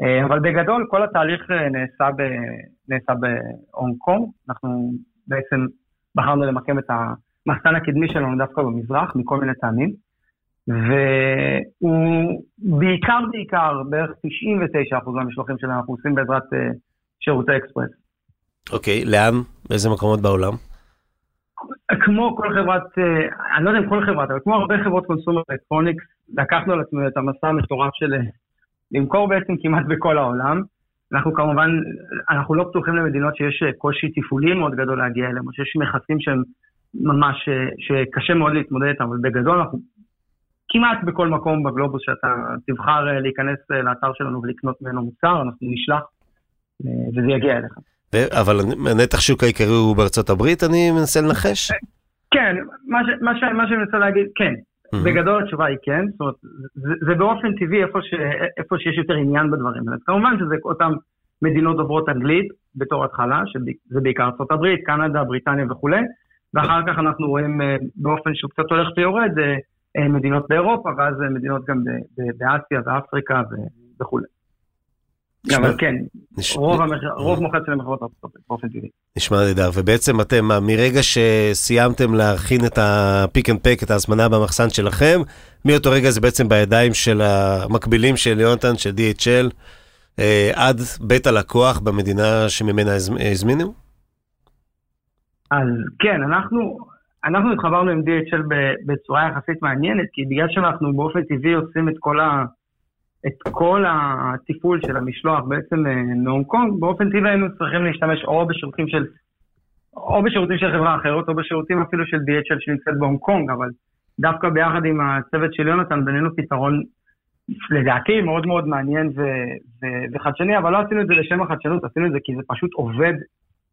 אה, אבל בגדול כל התהליך אה, נעשה, ב, נעשה בהונג קונג, אנחנו בעצם בחרנו למקם את המחסן הקדמי שלנו דווקא במזרח, מכל מיני טעמים. והוא בעיקר בעיקר, בערך 99% מהמשלוחים שלנו אנחנו עושים בעזרת אה, שירותי אקספרס. אוקיי, לאן? באיזה מקומות בעולם? כמו כל חברת, אני לא יודע אם כל חברת, אבל כמו הרבה חברות consumer electronics, לקחנו על עצמנו את המסע המטורף של למכור בעצם כמעט בכל העולם. אנחנו כמובן, אנחנו לא פתוחים למדינות שיש אה, קושי תפעולי מאוד גדול להגיע אליהם, או שיש מכסים שהם ממש, אה, שקשה מאוד להתמודד איתם, אבל בגדול אנחנו כמעט בכל מקום בגלובוס שאתה תבחר אה, להיכנס לאתר שלנו ולקנות ממנו מוצר, אנחנו נשלח וזה יגיע אליך. אבל הנתח שוק העיקרי הוא בארצות הברית, אני מנסה לנחש? כן, מה שאני מנסה להגיד, כן. Mhm. בגדול התשובה היא כן, זאת אומרת, זה, זה באופן טבעי איפה, ש, איפה שיש יותר עניין בדברים האלה. כמובן שזה אותן מדינות דוברות אנגלית בתור התחלה, שזה בעיקר ארה"ב, קנדה, בריטניה וכולי, ואחר כך אנחנו רואים אה, באופן שהוא קצת הולך ויורד, אה, אה, מדינות באירופה, ואז מדינות גם באסיה ואפריקה וכולי. נשמע- אבל כן, נש- רוב, המח... רוב מוחץ של המכירות ארה"ב באופן טבעי. נשמע נהדר, ובעצם אתם, מרגע שסיימתם להכין את ה pick and pack, את ההזמנה במחסן שלכם, מאותו רגע זה בעצם בידיים של המקבילים של יונתן, של DHL, אה, עד בית הלקוח במדינה שממנה הזמ- הזמינו? אז כן, אנחנו, אנחנו התחברנו עם DHL בצורה יחסית מעניינת, כי בגלל שאנחנו באופן טבעי עושים את כל, ה, את כל התפעול של המשלוח בעצם אה, מהונג קונג, באופן טבעי היינו צריכים להשתמש או בשירותים של, או בשירותים של חברה אחרת, או בשירותים אפילו של DHL שנמצאת בהונג קונג, אבל דווקא ביחד עם הצוות של יונתן בנינו פתרון לדעתי מאוד מאוד מעניין ו- ו- וחדשני, אבל לא עשינו את זה לשם החדשנות, עשינו את זה כי זה פשוט עובד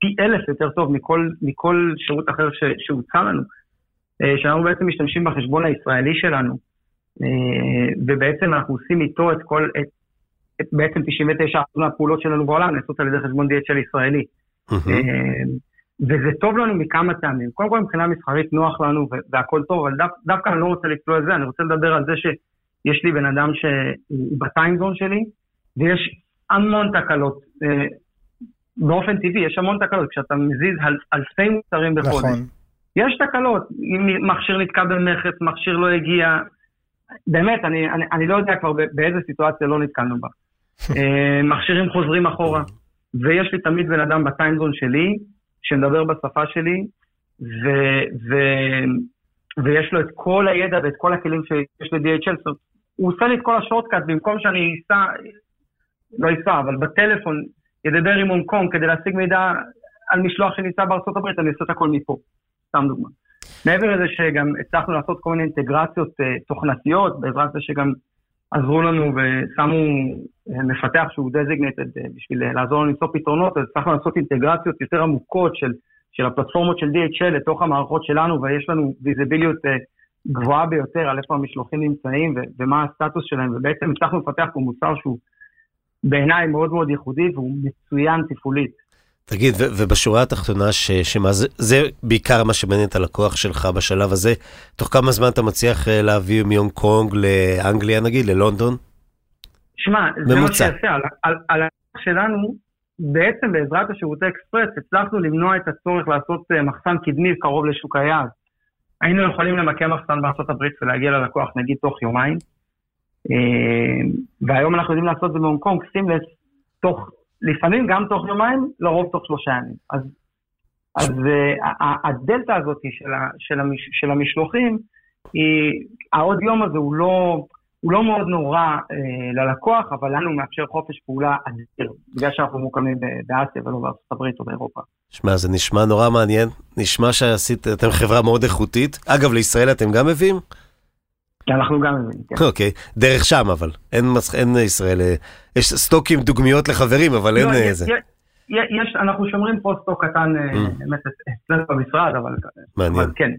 פי אלף יותר טוב מכל, מכל שירות אחר ש, שהוצע לנו. אה, שאנחנו בעצם משתמשים בחשבון הישראלי שלנו, אה, ובעצם אנחנו עושים איתו את כל, את, בעצם 99% מהפעולות שלנו בעולם נעשות על ידי חשבון DHL ישראלי. אה, וזה טוב לנו מכמה טעמים. קודם כל מבחינה מסחרית נוח לנו והכל טוב, אבל דו, דווקא אני לא רוצה לצלול את זה, אני רוצה לדבר על זה שיש לי בן אדם שהוא בטיימזון שלי, ויש המון תקלות. אה, באופן טבעי, יש המון תקלות, כשאתה מזיז אל, אלפי מוצרים בחודש. נכון. יש תקלות, אם מכשיר נתקע במכס, מכשיר לא הגיע, באמת, אני, אני, אני לא יודע כבר באיזה סיטואציה לא נתקלנו בה. אה, מכשירים חוזרים אחורה, ויש לי תמיד בן אדם בטיימזון שלי, שמדבר בשפה שלי, ו, ו, ויש לו את כל הידע ואת כל הכלים שיש ל-DHL, הוא עושה לי את כל השורטקאט, במקום שאני אסע, לא אסע, אבל בטלפון ידבר עם הונג קונג כדי להשיג מידע על משלוח שנמצא בארצות הברית, אני אעשה את הכל מפה, סתם דוגמה. מעבר לזה שגם הצלחנו לעשות כל מיני אינטגרציות uh, תוכנתיות, בעזרת זה שגם עזרו לנו ושמו uh, מפתח שהוא designated uh, בשביל לעזור לנו למצוא פתרונות, אז הצלחנו לעשות אינטגרציות יותר עמוקות של, של הפלטפורמות של DHL לתוך המערכות שלנו, ויש לנו ויזיביליות גבוהה ביותר על איפה המשלוחים נמצאים ו- ומה הסטטוס שלהם, ובעצם הצלחנו לפתח פה מוצר שהוא בעיניי מאוד מאוד ייחודי והוא מצוין תפעולית. תגיד, ובשורה התחתונה, ש- שמה זה, זה בעיקר מה שמעניין את הלקוח שלך בשלב הזה, תוך כמה זמן אתה מצליח אה, להביא מהונג קונג לאנגליה נגיד, ללונדון? שמע, זה מה שיפה, על, על, על שלנו, בעצם בעזרת השירותי אקספרס, הצלחנו למנוע את הצורך לעשות אה, מחסן קדמי קרוב לשוק היעד. היינו יכולים למקם מחסן בארצות הברית ולהגיע ללקוח נגיד תוך יומיים, אה, והיום אנחנו יודעים לעשות את זה בהונג קונג, לב, תוך לפעמים גם תוך יומיים, לרוב תוך שלושה ימים. אז, אז uh, הדלתא הזאת של, ה, של, המש, של המשלוחים, היא, העוד יום הזה הוא לא, הוא לא מאוד נורא uh, ללקוח, אבל לנו מאפשר חופש פעולה אדיר, בגלל שאנחנו מוקמים באסיה ולא בארצות הברית או באירופה. שמע, זה נשמע נורא מעניין. נשמע שעשית, אתם חברה מאוד איכותית. אגב, לישראל אתם גם מביאים? אנחנו גם מבינים, כן. אוקיי, דרך שם אבל, אין, מס... אין ישראל, אה, יש סטוקים דוגמיות לחברים, אבל אין איזה. לא, יש, אנחנו שומרים פה סטוק קטן, אה, mm. באמת, אצלנו במשרד, אבל, מעניין. אבל כן,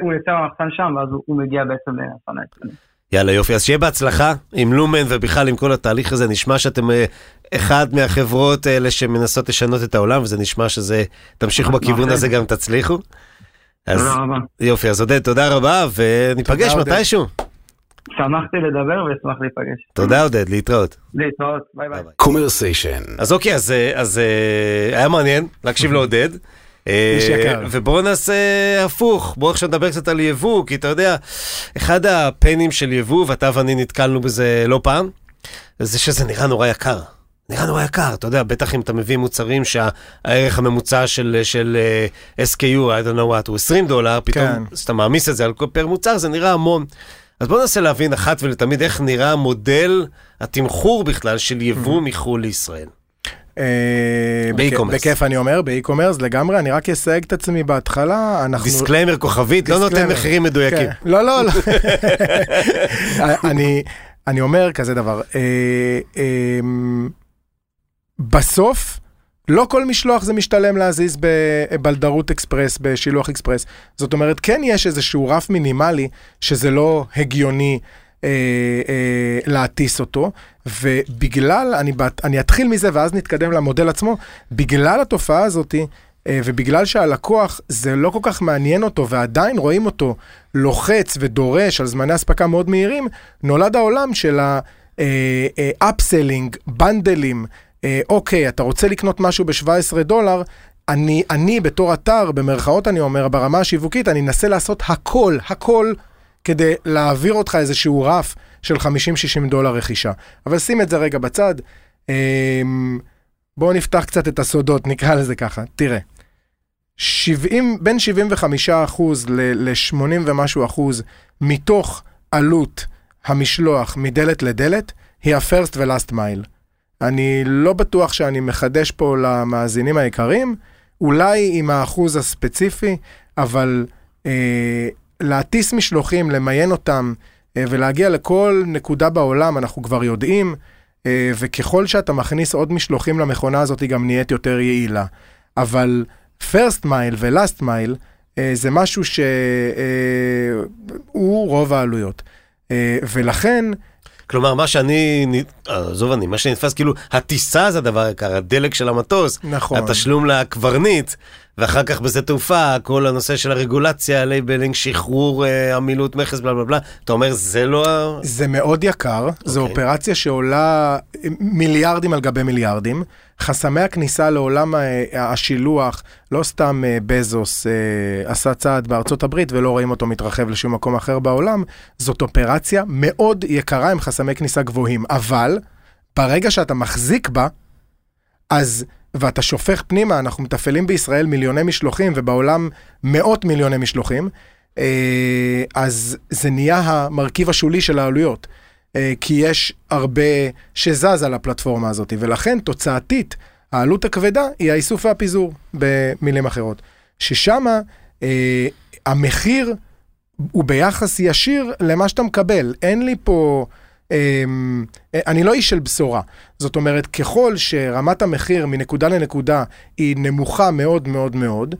הוא יוצא מהמחסן שם, ואז הוא מגיע בעצם להפנה אצלנו. יאללה יופי, אז שיהיה בהצלחה עם לומן ובכלל עם כל התהליך הזה, נשמע שאתם אה, אחד מהחברות האלה שמנסות לשנות את העולם, וזה נשמע שזה, תמשיכו בכיוון הזה גם תצליחו. תודה רבה. יופי, אז עודד, תודה רבה, וניפגש מתישהו. שמחתי לדבר ואשמח להיפגש. תודה עודד, להתראות. להתראות, ביי ביי. Commercation. אז אוקיי, אז, אז אה, היה מעניין להקשיב לעודד. אה, ובואו נעשה הפוך, בואו עכשיו נדבר קצת על יבוא, כי אתה יודע, אחד הפנים של יבוא, ואתה ואני נתקלנו בזה לא פעם, זה שזה נראה נורא יקר. נראה נורא יקר, אתה יודע, בטח אם אתה מביא מוצרים שהערך הממוצע של, של uh, SKU, I don't know what, הוא 20 דולר, פתאום, כן. כשאתה מעמיס את זה על כל פר מוצר, זה נראה המון. אז בואו ננסה להבין אחת ולתמיד איך נראה מודל התמחור בכלל של יבוא mm-hmm. מחו"ל לישראל. אה, בכיף אני אומר, ב e-commerce לגמרי, אני רק אסייג את עצמי בהתחלה, אנחנו... disclaimer כוכבית, לא נותן מחירים מדויקים. כן. לא, לא, לא. אני אומר כזה דבר, אה, אמ, בסוף, לא כל משלוח זה משתלם להזיז בבלדרות אקספרס, בשילוח אקספרס. זאת אומרת, כן יש איזשהו רף מינימלי שזה לא הגיוני אה, אה, להטיס אותו, ובגלל, אני, אני אתחיל מזה ואז נתקדם למודל עצמו, בגלל התופעה הזאתי, אה, ובגלל שהלקוח זה לא כל כך מעניין אותו ועדיין רואים אותו לוחץ ודורש על זמני אספקה מאוד מהירים, נולד העולם של ה upselling, בנדלים, אה, אוקיי, אתה רוצה לקנות משהו ב-17 דולר, אני, אני בתור אתר, במרכאות אני אומר, ברמה השיווקית, אני אנסה לעשות הכל, הכל, כדי להעביר אותך איזשהו רף של 50-60 דולר רכישה. אבל שים את זה רגע בצד. אה, בואו נפתח קצת את הסודות, נקרא לזה ככה. תראה, 70, בין 75 אחוז ל-80 ומשהו אחוז מתוך עלות המשלוח מדלת לדלת, היא ה-first ו-last mile. אני לא בטוח שאני מחדש פה למאזינים היקרים, אולי עם האחוז הספציפי, אבל אה, להטיס משלוחים, למיין אותם אה, ולהגיע לכל נקודה בעולם, אנחנו כבר יודעים, אה, וככל שאתה מכניס עוד משלוחים למכונה הזאת, היא גם נהיית יותר יעילה. אבל first mile ו-last mile אה, זה משהו שהוא אה, רוב העלויות. אה, ולכן, כלומר, מה שאני, עזוב אני, מה שנתפס כאילו, הטיסה זה הדבר היקר, הדלק של המטוס, נכון. התשלום לקברניט, ואחר כך בשדה תעופה, כל הנושא של הרגולציה, labeling, שחרור, אה, עמילות מכס, בלה בלה בלה. אתה אומר, זה לא ה... זה מאוד יקר, זו אוקיי. אופרציה שעולה מיליארדים על גבי מיליארדים. חסמי הכניסה לעולם ה- השילוח, לא סתם אה, בזוס אה, עשה צעד בארצות הברית ולא רואים אותו מתרחב לשום מקום אחר בעולם, זאת אופרציה מאוד יקרה עם חסמי כניסה גבוהים, אבל ברגע שאתה מחזיק בה, אז, ואתה שופך פנימה, אנחנו מתפעלים בישראל מיליוני משלוחים ובעולם מאות מיליוני משלוחים, אה, אז זה נהיה המרכיב השולי של העלויות. אה, כי יש הרבה שזז על הפלטפורמה הזאת, ולכן תוצאתית, העלות הכבדה היא האיסוף והפיזור, במילים אחרות. ששמה אה, המחיר הוא ביחס ישיר למה שאתה מקבל. אין לי פה... אמ, אני לא איש של בשורה. זאת אומרת, ככל שרמת המחיר מנקודה לנקודה היא נמוכה מאוד מאוד מאוד,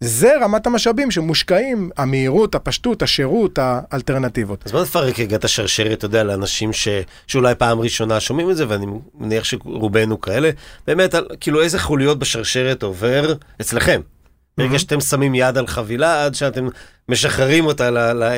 זה רמת המשאבים שמושקעים, המהירות, הפשטות, השירות, האלטרנטיבות. אז בוא נפרק רגע את השרשרת, אתה יודע, לאנשים ש... שאולי פעם ראשונה שומעים את זה, ואני מניח שרובנו כאלה, באמת, על... כאילו איזה חוליות בשרשרת עובר אצלכם. ברגע שאתם שמים יד על חבילה, עד שאתם משחררים אותה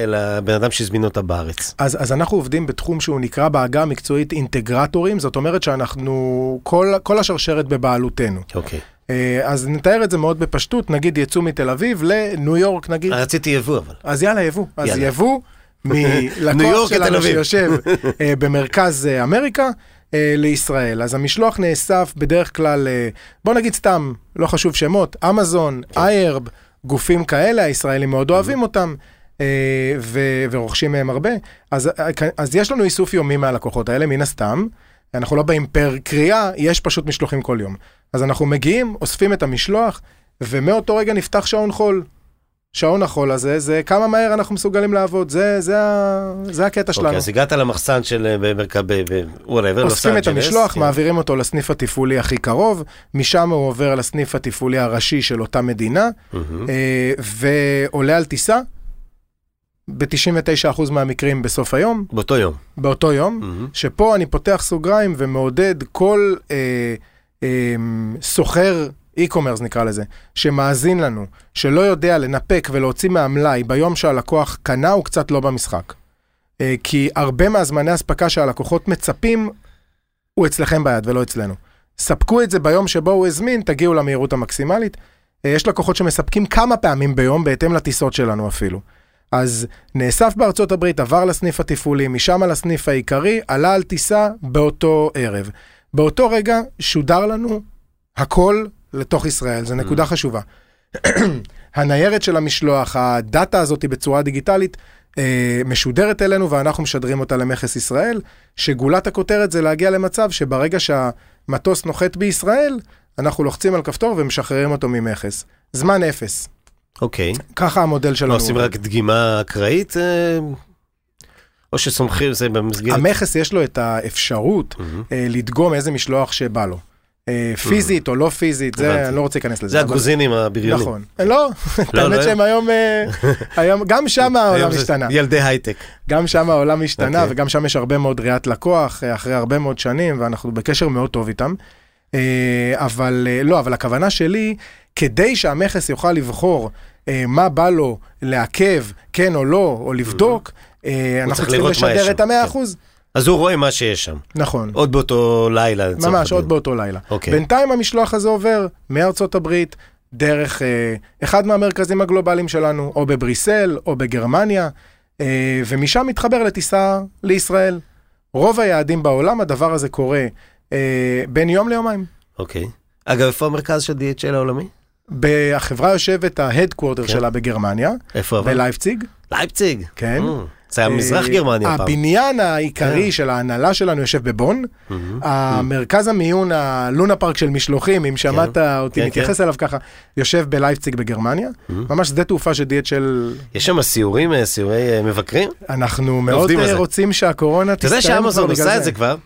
לבן אדם שהזמין אותה בארץ. אז, אז אנחנו עובדים בתחום שהוא נקרא בעגה המקצועית אינטגרטורים, זאת אומרת שאנחנו, כל, כל השרשרת בבעלותנו. אוקיי. אה, אז נתאר את זה מאוד בפשטות, נגיד יצאו מתל אביב לניו יורק נגיד, רציתי יבוא אבל. אז יאללה יבוא, אז יאללה. יבוא ניו מלקוח שלנו. שיושב אה, במרכז אה, אמריקה אה, לישראל. אז המשלוח נאסף בדרך כלל, אה, בוא נגיד סתם, לא חשוב שמות, אמזון, כן. איירב, גופים כאלה, הישראלים מאוד אוהבים אותם. אה, ו- ורוכשים מהם הרבה, אז, אה, אז יש לנו איסוף יומי מהלקוחות האלה, מן הסתם. אנחנו לא באים פר קריאה, יש פשוט משלוחים כל יום. אז אנחנו מגיעים, אוספים את המשלוח, ומאותו רגע נפתח שעון חול. שעון החול הזה, זה כמה מהר אנחנו מסוגלים לעבוד, זה, זה, ה- זה הקטע שלנו. אוקיי, אז הגעת למחסן של במרכב, whatever, לוס אוספים את המשלוח, כן. מעבירים אותו לסניף התפעולי הכי קרוב, משם הוא עובר לסניף התפעולי הראשי של אותה מדינה. אה, ועולה על טיסה, ב-99% מהמקרים בסוף היום, באותו יום. באותו יום, מהמם. שפה אני פותח סוגריים ומעודד כל אה, אה, סוחר e-commerce נקרא לזה, שמאזין לנו, שלא יודע לנפק ולהוציא מהמלאי ביום שהלקוח קנה, הוא קצת לא במשחק. אה, כי הרבה מהזמני אספקה שהלקוחות מצפים, הוא אצלכם ביד ולא אצלנו. ספקו את זה ביום שבו הוא הזמין, תגיעו למהירות המקסימלית. אה, יש לקוחות שמספקים כמה פעמים ביום, בהתאם לטיסות שלנו אפילו. אז נאסף בארצות הברית, עבר לסניף התפעולי, משם לסניף העיקרי, עלה על טיסה באותו ערב. באותו רגע שודר לנו הכל לתוך ישראל, זו נקודה חשובה. הניירת של המשלוח, הדאטה הזאת בצורה דיגיטלית, אה, משודרת אלינו ואנחנו משדרים אותה למכס ישראל, שגולת הכותרת זה להגיע למצב שברגע שהמטוס נוחת בישראל, אנחנו לוחצים על כפתור ומשחררים אותו ממכס. זמן אפס. אוקיי. ככה המודל שלנו. עושים. רק דגימה אקראית, אה, או שסומכים, זה במסגרת... המכס יש לו את האפשרות. אה, לדגום איזה משלוח שבא לו. אה, פיזית או לא פיזית, זה. אני לא רוצה להיכנס לזה. זה הגרוזינים הבריונים. נכון. אה, לא, לא, האמת לא. שהם היום, אה, היום, גם שם העולם השתנה. ילדי הייטק. גם שם העולם השתנה, אוקיי. וגם שם יש הרבה מאוד ראיית לקוח, אחרי הרבה מאוד שנים, ואנחנו בקשר מאוד טוב איתם. אבל לא, אבל הכוונה שלי, כדי שהמכס יוכל לבחור מה בא לו לעכב, כן או לא, או לבדוק, אה, אנחנו צריכים לשדר את המאה כן. אז הוא רואה מה שיש שם. נכון. עוד באותו לילה. ממש. עוד באותו לילה. אוקיי. בינתיים המשלוח הזה עובר מארצות הברית, דרך אה, אחד מהמרכזים הגלובליים שלנו, או בבריסל, או בגרמניה, אה, ומשם מתחבר לטיסה לישראל. רוב היעדים בעולם, הדבר הזה קורה אה, בין יום ליומיים. אוקיי. אגב, איפה המרכז של DHL העולמי? החברה יושבת, ה headquarter כן. שלה בגרמניה, איפה אבל? בלייפציג, לייפציג. כן. אה, זה היה מזרח אה, גרמניה פעם. הבניין העיקרי כן. של ההנהלה שלנו יושב בבון. המרכז המיון, הלונה פארק של משלוחים, אם שמעת אותי כן, מתייחס אליו ככה, יושב בלייפציג בגרמניה. ממש שדה תעופה של DHL, יש שם סיורים, אה, סיורי אה, מבקרים? אנחנו מאוד. רוצים שהקורונה אתה תסתיים יודע כבר שאמזון עושה את זה כבר?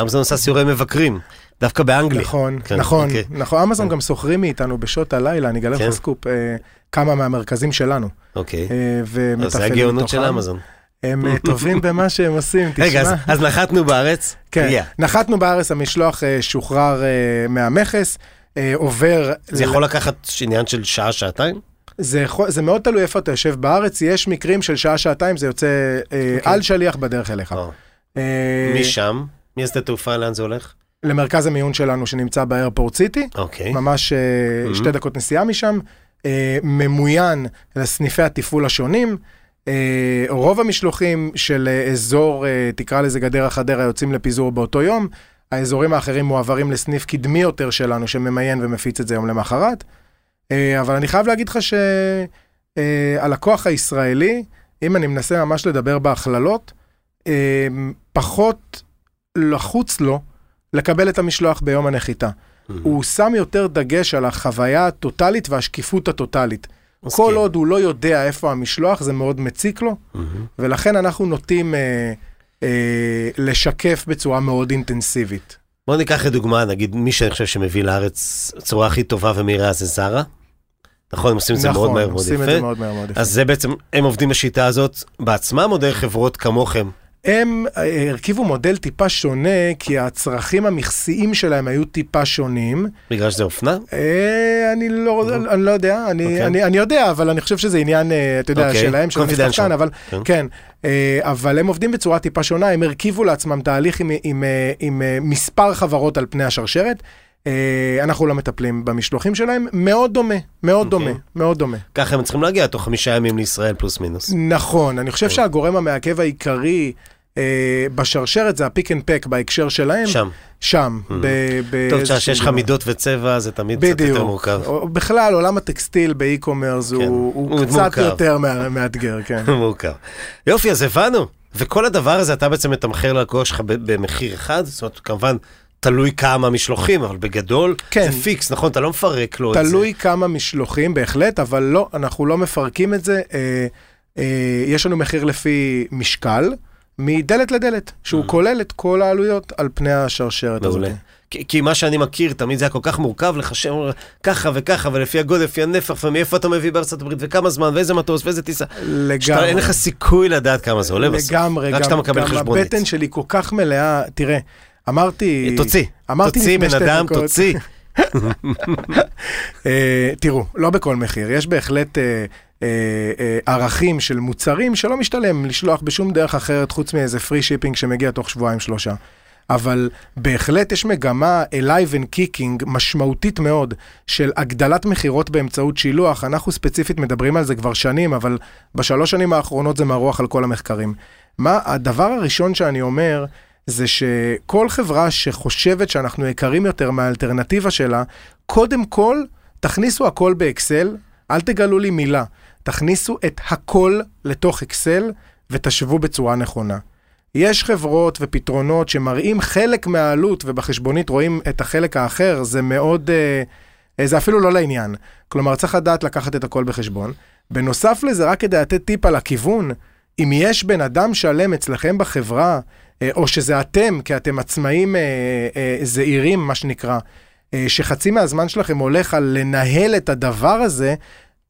אמזון עושה סיורי מבקרים, דווקא באנגליה. נכון, כן, נכון, אוקיי. נכון, אמזון גם סוחרים מאיתנו בשעות הלילה, אני אגלה כן. לך סקופ, אה, כמה מהמרכזים שלנו. אוקיי. אה, אז זה הגאונות של. אמזון. הם אה, טובים במה שהם עושים, תשמע. רגע, אז, אז נחתנו בארץ? כן. נחתנו בארץ, המשלוח אה, שוחרר מהמכס, עובר... זה יכול לקחת עניין של שעה, שעתיים? זה, יכול- זה מאוד תלוי איפה אתה יושב בארץ, יש מקרים של שעה-שעתיים, זה יוצא אה, אוקיי. על שליח בדרך אליך. או. אה, משם? מהשדה תעופה, לאן זה הולך? למרכז המיון שלנו שנמצא באיירפורט סיטי, אוקיי. ממש אה, Mhm. שתי דקות נסיעה משם, ממוין לסניפי התפעול השונים. אה, רוב המשלוחים של אה, אזור, אה, תקרא לזה גדרה חדרה, יוצאים לפיזור באותו יום. האזורים האחרים מועברים לסניף קדמי יותר שלנו, שממיין ומפיץ את זה יום למחרת. אה, אבל אני חייב להגיד לך שהלקוח הישראלי, אם אני מנסה ממש לדבר בהכללות, אה, פחות לחוץ לו לקבל את המשלוח ביום הנחיתה. הוא שם יותר דגש על החוויה הטוטלית והשקיפות הטוטלית. מסכים. כל עוד הוא לא יודע איפה המשלוח, זה מאוד מציק לו. ולכן אנחנו נוטים אה, אה, לשקף בצורה מאוד אינטנסיבית. בוא ניקח לדוגמה, נגיד, מי שאני חושב שמביא לארץ בצורה הכי טובה ומהירה זה זרה. נכון, הם עושים את זה מאוד מהר מאוד עושים את זה יפה. מאוד מהר מאוד יפה. אז זה בעצם, הם עובדים בשיטה הזאת בעצמם או דרך חברות כמוכם? הם אה, הרכיבו מודל טיפה שונה, כי הצרכים המכסיים שלהם היו טיפה שונים. בגלל שזה אופנה? אה, אני לא, אני לא יודע, אני, אוקיי. אני, אני יודע, אבל אני חושב שזה עניין, אה, אתה יודע, אוקיי, שלהם, של. המשחקן, אבל כן. כן, אה, אבל הם עובדים בצורה טיפה שונה, הם הרכיבו לעצמם תהליך עם, עם, עם אה, מספר חברות על פני השרשרת. אנחנו לא מטפלים במשלוחים שלהם, מאוד דומה, מאוד אוקיי. דומה, מאוד דומה. ככה הם צריכים להגיע תוך חמישה ימים לישראל פלוס מינוס. נכון, אני כן. חושב שהגורם המעכב העיקרי בשרשרת זה ה pick and pack בהקשר שלהם. שם. שם. Mm. טוב, באיזשהו כשיש לך. מידות וצבע זה תמיד קצת. יותר מורכב. בכלל, עולם הטקסטיל ב e-commerce כן, הוא, הוא הוא קצת מורכב. יותר מה- מאתגר, כן. מורכב. יופי, אז הבנו. וכל הדבר הזה אתה בעצם מתמחר ללקוח שלך במחיר אחד, זאת אומרת, כמובן, תלוי כמה משלוחים, אבל בגדול, כן. זה פיקס, נכון? אתה לא מפרק לו את זה. תלוי כמה משלוחים, בהחלט, אבל לא, אנחנו לא מפרקים את זה. אה, אה, יש לנו מחיר לפי משקל, מדלת לדלת, שהוא כולל את כל העלויות על פני השרשרת הזאת. Mm. כי, כי מה שאני מכיר, תמיד זה היה כל כך מורכב לחשב ככה וככה, ולפי הגודל, לפי הנפח, ומאיפה אתה מביא בארצות הברית, וכמה זמן, ואיזה מטוס, ואיזה טיסה. שאתה, לגמרי. אין לך סיכוי לדעת כמה זה עולה בסוף. לגמרי, רק כשאתה מקבל חשבונית. הבטן שלי כל כך מלאה, תראה, אמרתי... תוציא, אמרתי תוציא בן אדם, דקות- תוציא. אה, תראו, לא בכל מחיר, יש בהחלט אה, ערכים של מוצרים שלא משתלם לשלוח בשום דרך אחרת חוץ מאיזה free shipping שמגיע תוך שבועיים שלושה. אבל בהחלט יש מגמה alive and kicking משמעותית מאוד של הגדלת מכירות באמצעות שילוח. אנחנו ספציפית מדברים על זה כבר שנים, אבל בשלוש שנים האחרונות זה מרוח על כל המחקרים. מה הדבר הראשון שאני אומר, זה שכל חברה שחושבת שאנחנו יקרים יותר מהאלטרנטיבה שלה, קודם כל תכניסו הכל באקסל, אל תגלו לי מילה. תכניסו את הכל לתוך אקסל ותשוו בצורה נכונה. יש חברות ופתרונות שמראים חלק מהעלות ובחשבונית רואים את החלק האחר, זה מאוד, אה, זה אפילו לא לעניין. כלומר, צריך לדעת לקחת את הכל בחשבון. בנוסף לזה, רק כדי לתת טיפ על הכיוון, אם יש בן אדם שלם אצלכם בחברה, אה, או שזה אתם, כי אתם עצמאים אה, אה, זעירים, מה שנקרא, אה, שחצי מהזמן שלכם הולך על לנהל את הדבר הזה,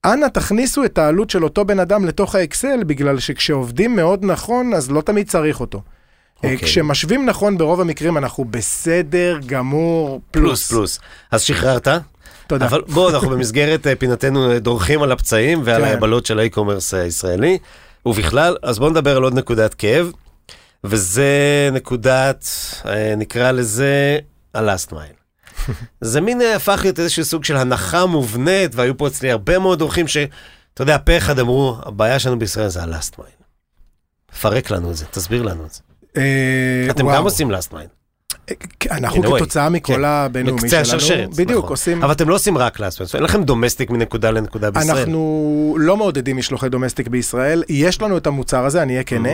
אנא תכניסו את העלות של אותו בן אדם לתוך האקסל, בגלל שכשעובדים מאוד נכון, אז לא תמיד צריך אותו. Okay. אוקיי. כשמשווים נכון, ברוב המקרים אנחנו בסדר גמור פלוס. פלוס, פלוס. אז שחררת? תודה. אבל בואו, אנחנו במסגרת אה, פינתנו אה, דורכים על הפצעים ועל כן. ההבלות של האי-קומרס הישראלי, ובכלל, אז בואו נדבר על עוד נקודת כאב, וזה נקודת, אה, נקרא לזה, ה-last mile. זה מין אה, הפך להיות איזשהו סוג של הנחה מובנית, והיו פה אצלי הרבה מאוד אורחים ש, אתה יודע, פה אחד אמרו, הבעיה שלנו בישראל זה ה-last mile. פרק לנו את זה, תסביר לנו את זה. אה, אתם. גם עושים last mile. אנחנו In a way. כתוצאה מכל כן. הבינלאומי בקצה שלנו, השרשרת. בדיוק, נכון. עושים... אבל אתם לא עושים רק last mile, אין לכם domestic מנקודה לנקודה בישראל. אנחנו לא מעודדים משלוחי domestic בישראל, יש לנו את המוצר הזה, אני אהיה כנה.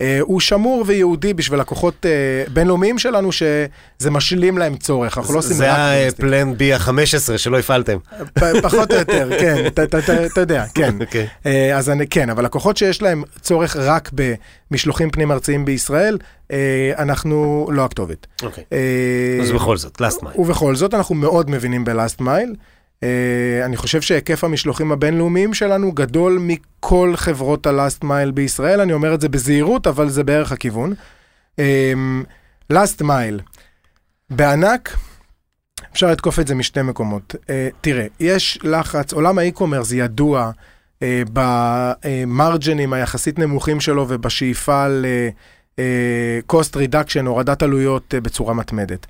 אה, הוא שמור וייעודי בשביל לקוחות אה, בינלאומיים שלנו, שזה משלים להם צורך, אנחנו לא עושים זה. ה plan B ה-15 שלא הפעלתם. פחות או יותר, כן, אתה- יודע, כן. אוקיי. אה, אז אני, כן, אבל לקוחות שיש להם צורך רק במשלוחים פנים-ארציים בישראל, אנחנו לא הכתובת. אוקיי. אז בכל זאת, last mile. ובכל זאת אנחנו מאוד מבינים ב-last mile. אה, אני חושב שהיקף המשלוחים הבינלאומיים שלנו גדול מכל חברות ה-last mile בישראל, אני אומר את זה בזהירות, אבל זה בערך הכיוון. אה, last mile, בענק, אפשר לתקוף את זה משתי מקומות. אה, תראה, יש לחץ, עולם האי-קומרס ידוע אה, במרג'נים היחסית נמוכים שלו ובשאיפה ל-cost reduction, הורדת עלויות בצורה מתמדת.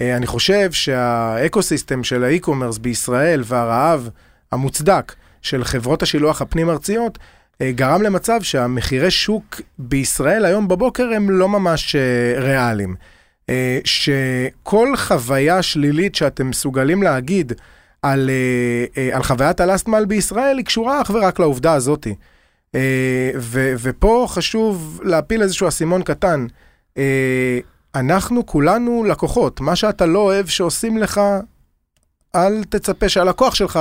אה, אני חושב שה ecosystem של ה e-commerce בישראל והרעב המוצדק של חברות השילוח הפנים-ארציות אה, גרם למצב שהמחירי שוק בישראל היום בבוקר הם לא ממש אה, ריאליים. שכל חוויה שלילית שאתם מסוגלים להגיד על, על חוויית הלאסטמל בישראל היא קשורה אך ורק לעובדה הזאתי. ופה חשוב להפיל איזשהו אסימון קטן. אנחנו כולנו לקוחות. מה שאתה לא אוהב שעושים לך, אל תצפה שהלקוח שלך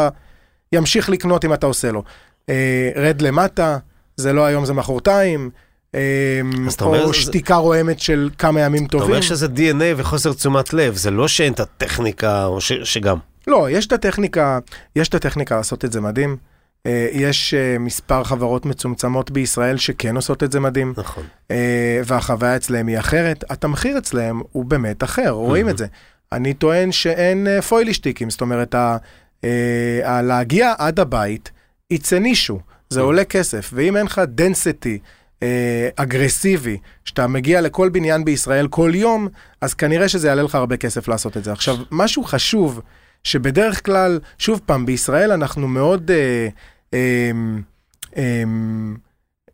ימשיך לקנות אם אתה עושה לו. אה, רד למטה, זה לא היום, זה מחרתיים. אה, או אומר, שתיקה זה... רועמת של כמה ימים טובים. אתה אומר שזה DNA וחוסר תשומת לב, זה לא שאין את הטכניקה, או ש... שגם. לא, יש את הטכניקה, יש את הטכניקה לעשות את זה מדהים. אה, יש אה, מספר חברות מצומצמות בישראל שכן עושות את זה מדהים. נכון. אה, והחוויה אצלהם היא אחרת. התמחיר אצלהם הוא באמת אחר, רואים את זה. אני טוען שאין פוילישטיקים, זאת אומרת, להגיע עד הבית, יצא מישהו, זה עולה כסף, ואם אין לך density אגרסיבי, שאתה מגיע לכל בניין בישראל כל יום, אז כנראה שזה יעלה לך הרבה כסף לעשות את זה. עכשיו, משהו חשוב, שבדרך כלל, שוב פעם, בישראל אנחנו מאוד... uh,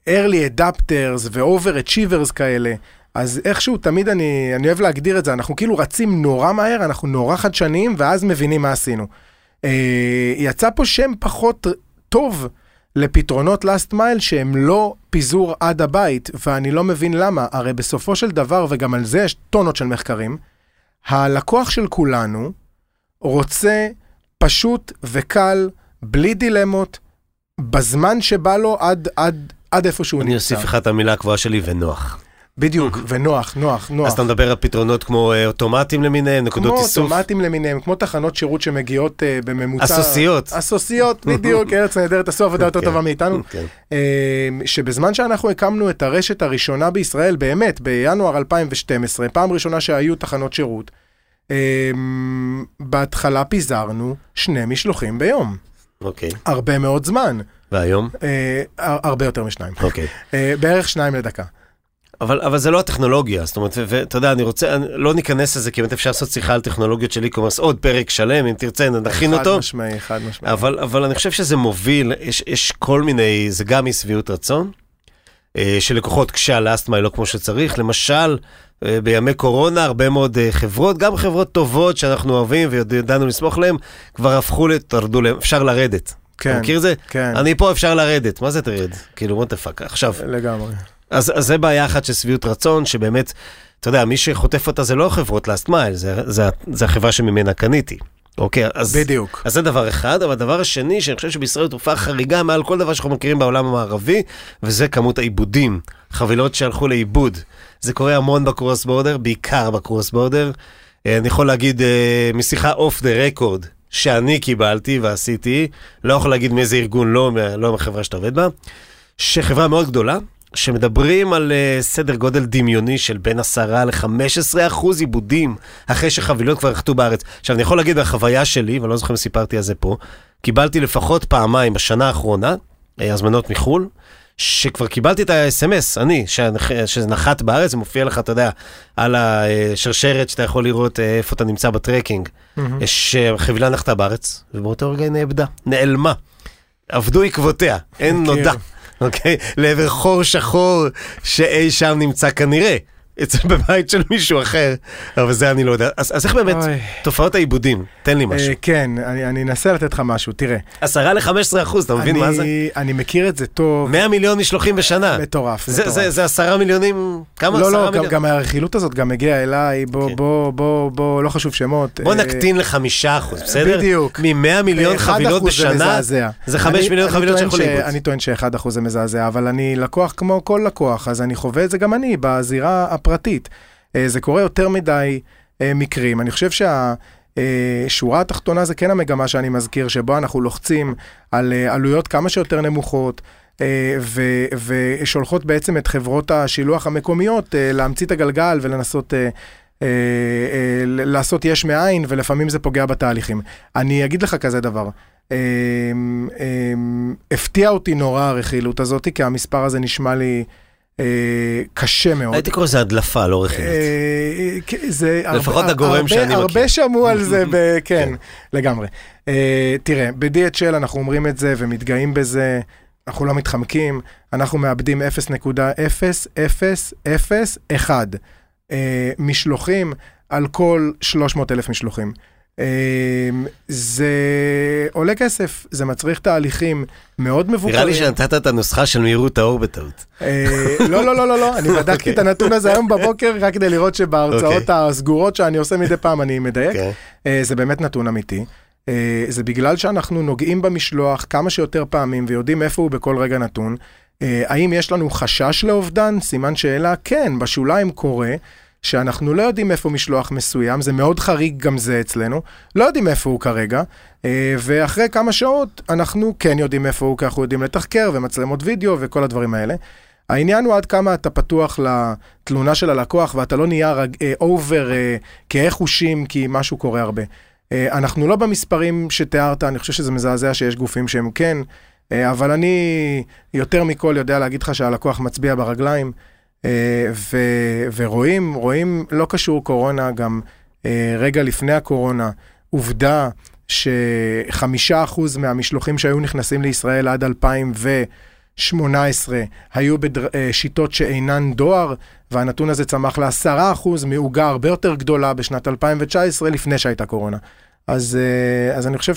early adapters ו-over achievers כאלה, אז איכשהו תמיד אני, אני אוהב להגדיר את זה, אנחנו כאילו רצים נורא מהר, אנחנו נורא חדשניים, ואז מבינים מה עשינו. Uh, יצא פה שם פחות טוב לפתרונות last mile שהם לא פיזור עד הבית, ואני לא מבין למה, הרי בסופו של דבר, וגם על זה יש טונות של מחקרים, הלקוח של כולנו, רוצה פשוט וקל, בלי דילמות, בזמן שבא לו עד, עד, עד איפה שהוא נמצא. אני אוסיף לך את המילה הקבועה שלי, ונוח. בדיוק, ונוח, נוח, נוח. אז אתה מדבר על פתרונות כמו אה, אוטומטים למיניהם, נקודות איסוף? כמו אוטומטים למיניהם, כמו תחנות שירות שמגיעות uh, בממוצע... אסוסיות. אסוסיות, בדיוק, ארץ נהדרת, עשו עבודה יותר כן, טובה מאיתנו. כן. Uh, שבזמן שאנחנו הקמנו את הרשת הראשונה בישראל, באמת, בינואר 2012, פעם ראשונה שהיו תחנות שירות, בהתחלה פיזרנו שני משלוחים ביום. אוקיי. Okay. הרבה מאוד זמן. והיום? Uh, הרבה יותר משניים. אוקיי. Okay. Uh, בערך שניים לדקה. אבל, אבל זה לא הטכנולוגיה, זאת אומרת, ואתה יודע, אני רוצה, אני, לא ניכנס לזה, כי באמת אפשר לעשות שיחה על טכנולוגיות של e-commerce, עוד פרק שלם, אם תרצה, נכין אותו. חד משמעי, חד משמעי. אבל, אבל אני חושב שזה מוביל, יש, יש כל מיני, זה גם אי שביעות רצון, אה, של לקוחות כשהלאסט מייל לא כמו שצריך, למשל, אה, בימי קורונה, הרבה מאוד אה, חברות, גם חברות טובות שאנחנו אוהבים וידענו לסמוך להן, כבר הפכו לתרדו להם, אפשר לרדת. כן, אתה מכיר זה? כן. אני פה, אפשר לרדת. מה זה תרד? כאילו, what the fuck. עכשיו... לגמרי. אז, אז זה בעיה אחת של שביעות רצון, שבאמת, אתה יודע, מי שחוטף אותה זה לא חברות לאסט מייל, זה, זה, זה החברה שממנה קניתי. אוקיי, אז... בדיוק. אז זה דבר אחד, אבל הדבר השני, שאני חושב שבישראל היא תופעה חריגה מעל כל דבר שאנחנו מכירים בעולם המערבי, וזה כמות האיבודים. חבילות שהלכו לאיבוד. זה קורה המון ב cross border, בעיקר ב cross border. אה, אני יכול להגיד אה, משיחה off the record שאני קיבלתי ועשיתי, לא יכול להגיד מאיזה ארגון, לא, לא מהחברה שאתה עובד בה, שחברה מאוד גדולה, שמדברים על uh, סדר גודל דמיוני של בין 10 ל-15 אחוז איבודים אחרי שחבילות כבר נחתו בארץ. עכשיו, אני יכול להגיד מהחוויה שלי, ואני לא זוכר אם סיפרתי על זה פה, קיבלתי לפחות פעמיים בשנה האחרונה, הזמנות מחו"ל, שכבר קיבלתי את ה-SMS, אני, שזה נחת בארץ, זה מופיע לך, אתה יודע, על השרשרת שאתה יכול לראות אה, איפה אתה נמצא בטרקינג, mm-hmm. שחבילה נחתה בארץ, ובאותו רגע היא נאבדה, נעלמה. עבדו עקבותיה, אין נודע, אוקיי? לעבר חור שחור שאי שם נמצא כנראה. אצל בבית של מישהו אחר, אבל זה אני לא יודע. אז, אז איך באמת, אוי. תופעות העיבודים, תן לי אה, משהו. כן, אני, אני אנסה לתת לך משהו, תראה. 10 ל-15 אחוז, אתה מבין אני, מה זה? אני מכיר את זה טוב. 100 מיליון משלוחים בשנה. מטורף, זה, מטורף. זה, זה 10 מיליונים, כמה? לא, 10 לא, מיליון? גם, גם הרכילות הזאת גם הגיעה אליי, בוא. כן. בוא, בוא, בוא, לא חשוב שמות. בוא נקטין ל-5 אחוז, בסדר? בדיוק. מ-100 מיליון חבילות בשנה, זה, זה 5 אני, מיליון אני חבילות שיכול לאיבוד. אני טוען ש-1 אחוז זה מזעזע, אבל אני לקוח כמו כל לקוח, אז אני חווה את זה גם אני, בזירה הפרטית. אה, זה קורה יותר מדי אה, מקרים. אני חושב שה... אה, שורה התחתונה זה כן המגמה שאני מזכיר, שבו אנחנו לוחצים על עלויות כמה שיותר נמוכות. ו- ושולחות בעצם את חברות השילוח המקומיות להמציא את הגלגל ולנסות לעשות יש מאין, ולפעמים זה פוגע בתהליכים. אני אגיד לך כזה דבר, הפתיע אותי נורא הרכילות הזאת, כי המספר הזה נשמע לי קשה מאוד. הייתי קורא לזה הדלפה, לא רכילות. אה, כן, זה לפחות הגורם שאני מכיר. הרבה שמעו על זה, כן, כן. לגמרי. אה, תראה, ב-DHL אנחנו אומרים את זה ומתגאים בזה, אנחנו לא מתחמקים, אנחנו מאבדים 0.0001 אה, משלוחים על כל 300 אלף משלוחים. אה, זה עולה כסף, זה מצריך תהליכים מאוד מבוקרים. נראה לי שנתת את הנוסחה של מהירות האור בטעות. אה, לא, לא, לא, לא, לא, אני בדקתי אוקיי. את הנתון הזה היום בבוקר רק כדי לראות שבהרצאות אוקיי. הסגורות שאני עושה מדי פעם אני מדייק. כן. אה, זה באמת נתון אמיתי. אה, זה בגלל שאנחנו נוגעים במשלוח כמה שיותר פעמים ויודעים איפה הוא בכל רגע נתון. האם יש לנו חשש לאובדן? סימן שאלה, כן, בשוליים קורה. שאנחנו לא יודעים איפה משלוח מסוים, זה מאוד חריג גם זה אצלנו, לא יודעים איפה הוא כרגע, אה, ואחרי כמה שעות אנחנו כן יודעים איפה הוא, כי אנחנו יודעים לתחקר ומצלמות וידאו וכל הדברים האלה. העניין הוא עד כמה אתה פתוח לתלונה של הלקוח ואתה לא נהיה רג, אה, over אה, כהה חושים כי משהו קורה הרבה. אה, אנחנו לא במספרים שתיארת, אני חושב שזה מזעזע שיש גופים שהם כן, אה, אבל אני יותר מכל יודע להגיד לך שהלקוח מצביע ברגליים, אה, ו, ורואים, רואים, לא קשור קורונה, גם אה, רגע לפני הקורונה, עובדה שחמישה אחוז מהמשלוחים שהיו נכנסים לישראל עד 2018 היו בשיטות שאינן דואר, והנתון הזה צמח לעשרה אחוז מעוגה הרבה יותר גדולה בשנת 2019 לפני שהייתה קורונה. אז, אה, אז אני חושב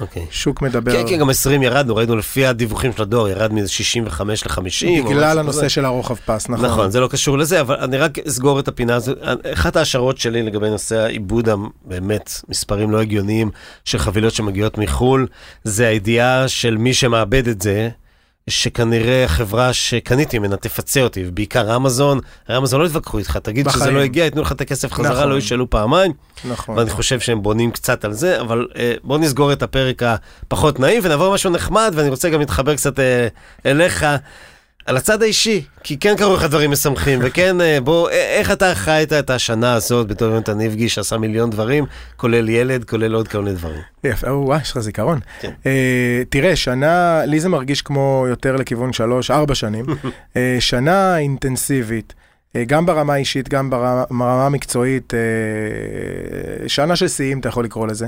אוקיי. שהשוק מדבר... כן, כן, גם 20 ירדנו, ראינו לפי הדיווחים של הדואר, ירד מ-65 ל-50. בגלל הנושא של הרוחב פס, נכון. נכון, זה לא קשור לזה, אבל אני רק אסגור את הפינה הזו. אחת ההשערות שלי לגבי נושא העיבוד הבאמת מספרים לא הגיוניים של חבילות שמגיעות מחו"ל, זה הידיעה של מי שמאבד את זה, שכנראה החברה שקניתי ממנה תפצה אותי, ובעיקר אמזון, אמזון לא יתווכחו איתך, תגיד שזה בחיים. לא הגיע, ייתנו לך את הכסף חזרה, נכון. לא ישאלו פעמיים, נכון. ואני חושב שהם בונים קצת על זה, אבל אה, בואו נסגור את הפרק הפחות נעים ונעבור למשהו נחמד, ואני רוצה גם להתחבר קצת אה, אליך. על הצד האישי, כי כן קרו לך דברים משמחים, וכן, אה, בוא, א- איך אתה חיית את השנה הזאת בתור יונתן איבגי, שעשה מיליון דברים, כולל ילד, כולל עוד כל מיני דברים. יפה, וואי, יש לך זיכרון. כן. אה, תראה, שנה, לי זה מרגיש כמו יותר לכיוון שלוש, ארבע שנים. אה, שנה אינטנסיבית, אה, גם ברמה האישית, גם ברמה המקצועית, אה, שנה של שיאים, אתה יכול לקרוא לזה.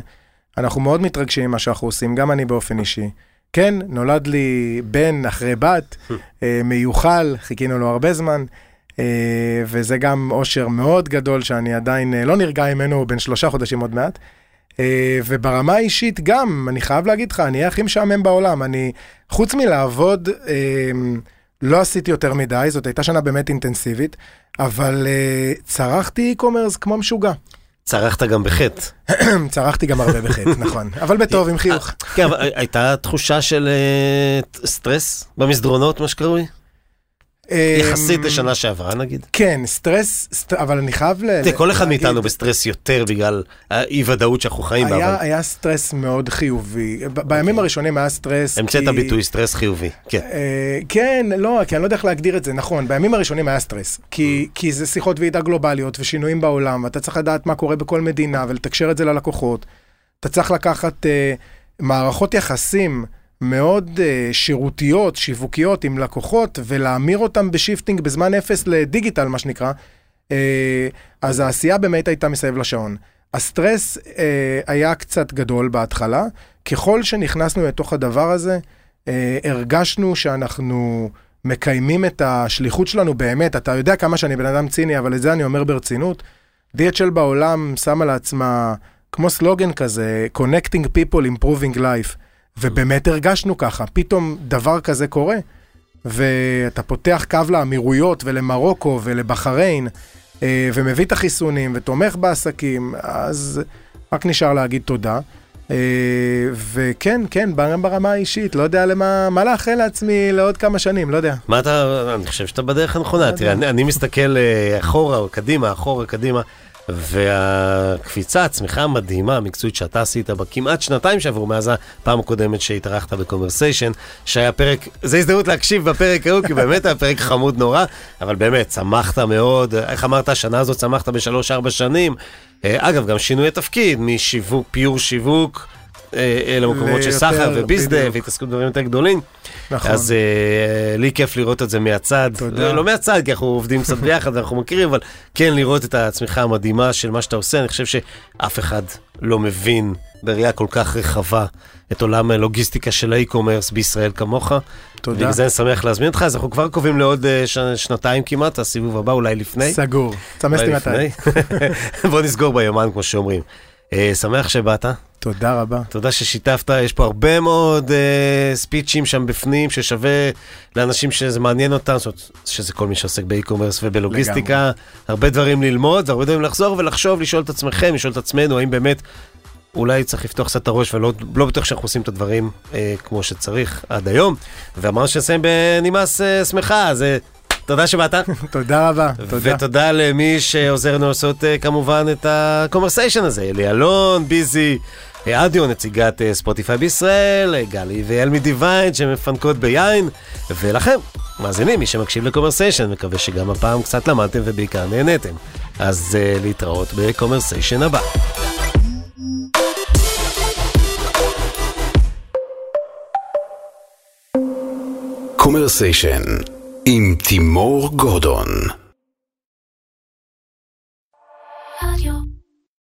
אנחנו מאוד מתרגשים ממה שאנחנו עושים, גם אני באופן אישי. כן, נולד לי בן אחרי בת, אה, מיוחל, חיכינו לו הרבה זמן. אה, וזה גם אושר מאוד גדול שאני עדיין אה, לא נרגע ממנו, הוא בן שלושה חודשים עוד מעט. וברמה האישית גם, אני חייב להגיד לך, אני הכי משעמם בעולם. אני, חוץ מלעבוד, לא עשיתי יותר מדי, זאת הייתה שנה באמת אינטנסיבית, אבל צרחתי e-commerce כמו משוגע. צרחת גם בחטא. צרחתי גם הרבה בחטא, נכון. אבל בטוב, עם חיוך. כן, אבל הייתה תחושה של אה, סטרס במסדרונות, מה שקרוי? יחסית אה, לשנה שעברה נגיד. כן, סטרס, סט... אבל אני חייב ל... תראה, כל אחד מאיתנו בסטרס יותר בגלל האי ודאות שאנחנו חיים בה, היה, אבל היה סטרס מאוד חיובי. ב- בימים הראשונים היה סטרס המצאת ביטוי סטרס חיובי. כן. אה, כן, לא, כי אני לא יודע איך להגדיר את זה, נכון, בימים הראשונים היה סטרס, כי, כי זה שיחות ועידה גלובליות ושינויים בעולם, ואתה צריך לדעת מה קורה בכל מדינה ולתקשר את זה ללקוחות. אתה צריך לקחת אה, מערכות יחסים מאוד אה, שירותיות, שיווקיות עם לקוחות, ולהמיר אותם ב shifting בזמן אפס לדיגיטל, מה שנקרא. אה, אז העשייה באמת הייתה מסביב לשעון. הסטרס אה, היה קצת גדול בהתחלה, ככל שנכנסנו לתוך הדבר הזה, אה, הרגשנו שאנחנו מקיימים את השליחות שלנו באמת. אתה יודע כמה שאני בן אדם ציני, אבל את זה אני אומר ברצינות. DHL בעולם שמה לעצמה, כמו סלוגן כזה, Connecting People, Improving Life. ובאמת הרגשנו ככה, פתאום דבר כזה קורה, ואתה פותח קו לאמירויות ולמרוקו ולבחריין, אה, ומביא את החיסונים ותומך בעסקים, אז רק נשאר להגיד תודה. אה, וכן, כן, גם ברמה האישית, לא יודע למה, מה לאחל לעצמי לעוד כמה שנים, לא יודע. מה אתה, אני חושב שאתה בדרך הנכונה. תראה, אני- אני מסתכל אה, אחורה או קדימה, אחורה, קדימה. והקפיצה, הצמיחה המדהימה, המקצועית שאתה עשית בכמעט שנתיים שעברו מאז הפעם הקודמת שהתארחת בקומרסיישן, שהיה פרק, זו הזדמנות להקשיב בפרק ההוא, כי באמת היה פרק חמוד נורא, אבל באמת, צמחת מאוד, איך אמרת, השנה הזאת צמחת בשלוש-ארבע שנים. אה, אגב, גם שינוי התפקיד, משיווק, pure שיווק, למקומות של סחר ו biz dev והתעסקות בדברים יותר גדולים. נכון. אז אה, לי כיף לראות את זה מהצד. תודה. לא מהצד, כי אנחנו עובדים קצת ביחד ואנחנו מכירים, אבל כן לראות את הצמיחה המדהימה של מה שאתה עושה. אני חושב שאף אחד לא מבין בראייה כל כך רחבה את עולם הלוגיסטיקה של האי-קומרס בישראל כמוך. תודה. בגלל זה אני שמח להזמין אותך, אז אנחנו כבר קובעים לעוד ש... שנתיים כמעט, הסיבוב הבא אולי לפני. סגור, תסמס לי מתי. בוא נסגור ביומן, כמו שאומרים. שמח שבאת. תודה רבה. תודה ששיתפת, יש פה הרבה מאוד uh, ספיצ'ים שם בפנים, ששווה לאנשים שזה מעניין אותם, זאת אומרת, שזה כל מי שעוסק ב e-commerce ובלוגיסטיקה, לגמרי. הרבה דברים ללמוד, והרבה דברים לחזור ולחשוב, לשאול את עצמכם, לשאול את עצמנו, האם באמת אולי צריך לפתוח קצת את הראש, ולא לא בטוח שאנחנו עושים את הדברים uh, כמו שצריך עד היום. ואמרנו שנסיים בנימה uh, שמחה, אז... Uh, תודה שבאת. תודה רבה, תודה. ותודה למי שעוזר לנו לעשות כמובן את הקומרסיישן הזה, אלי אלון, ביזי, אדיו, נציגת אה, ספוטיפיי בישראל, אה, גלי ואלמי מדיוויין שמפנקות ביין, ולכם, מאזינים, מי שמקשיב לקומרסיישן, מקווה שגם הפעם קצת למדתם ובעיקר נהניתם. אז uh, להתראות בקומרסיישן הבא. קומרסיישן עם תימור גורדון. רדיו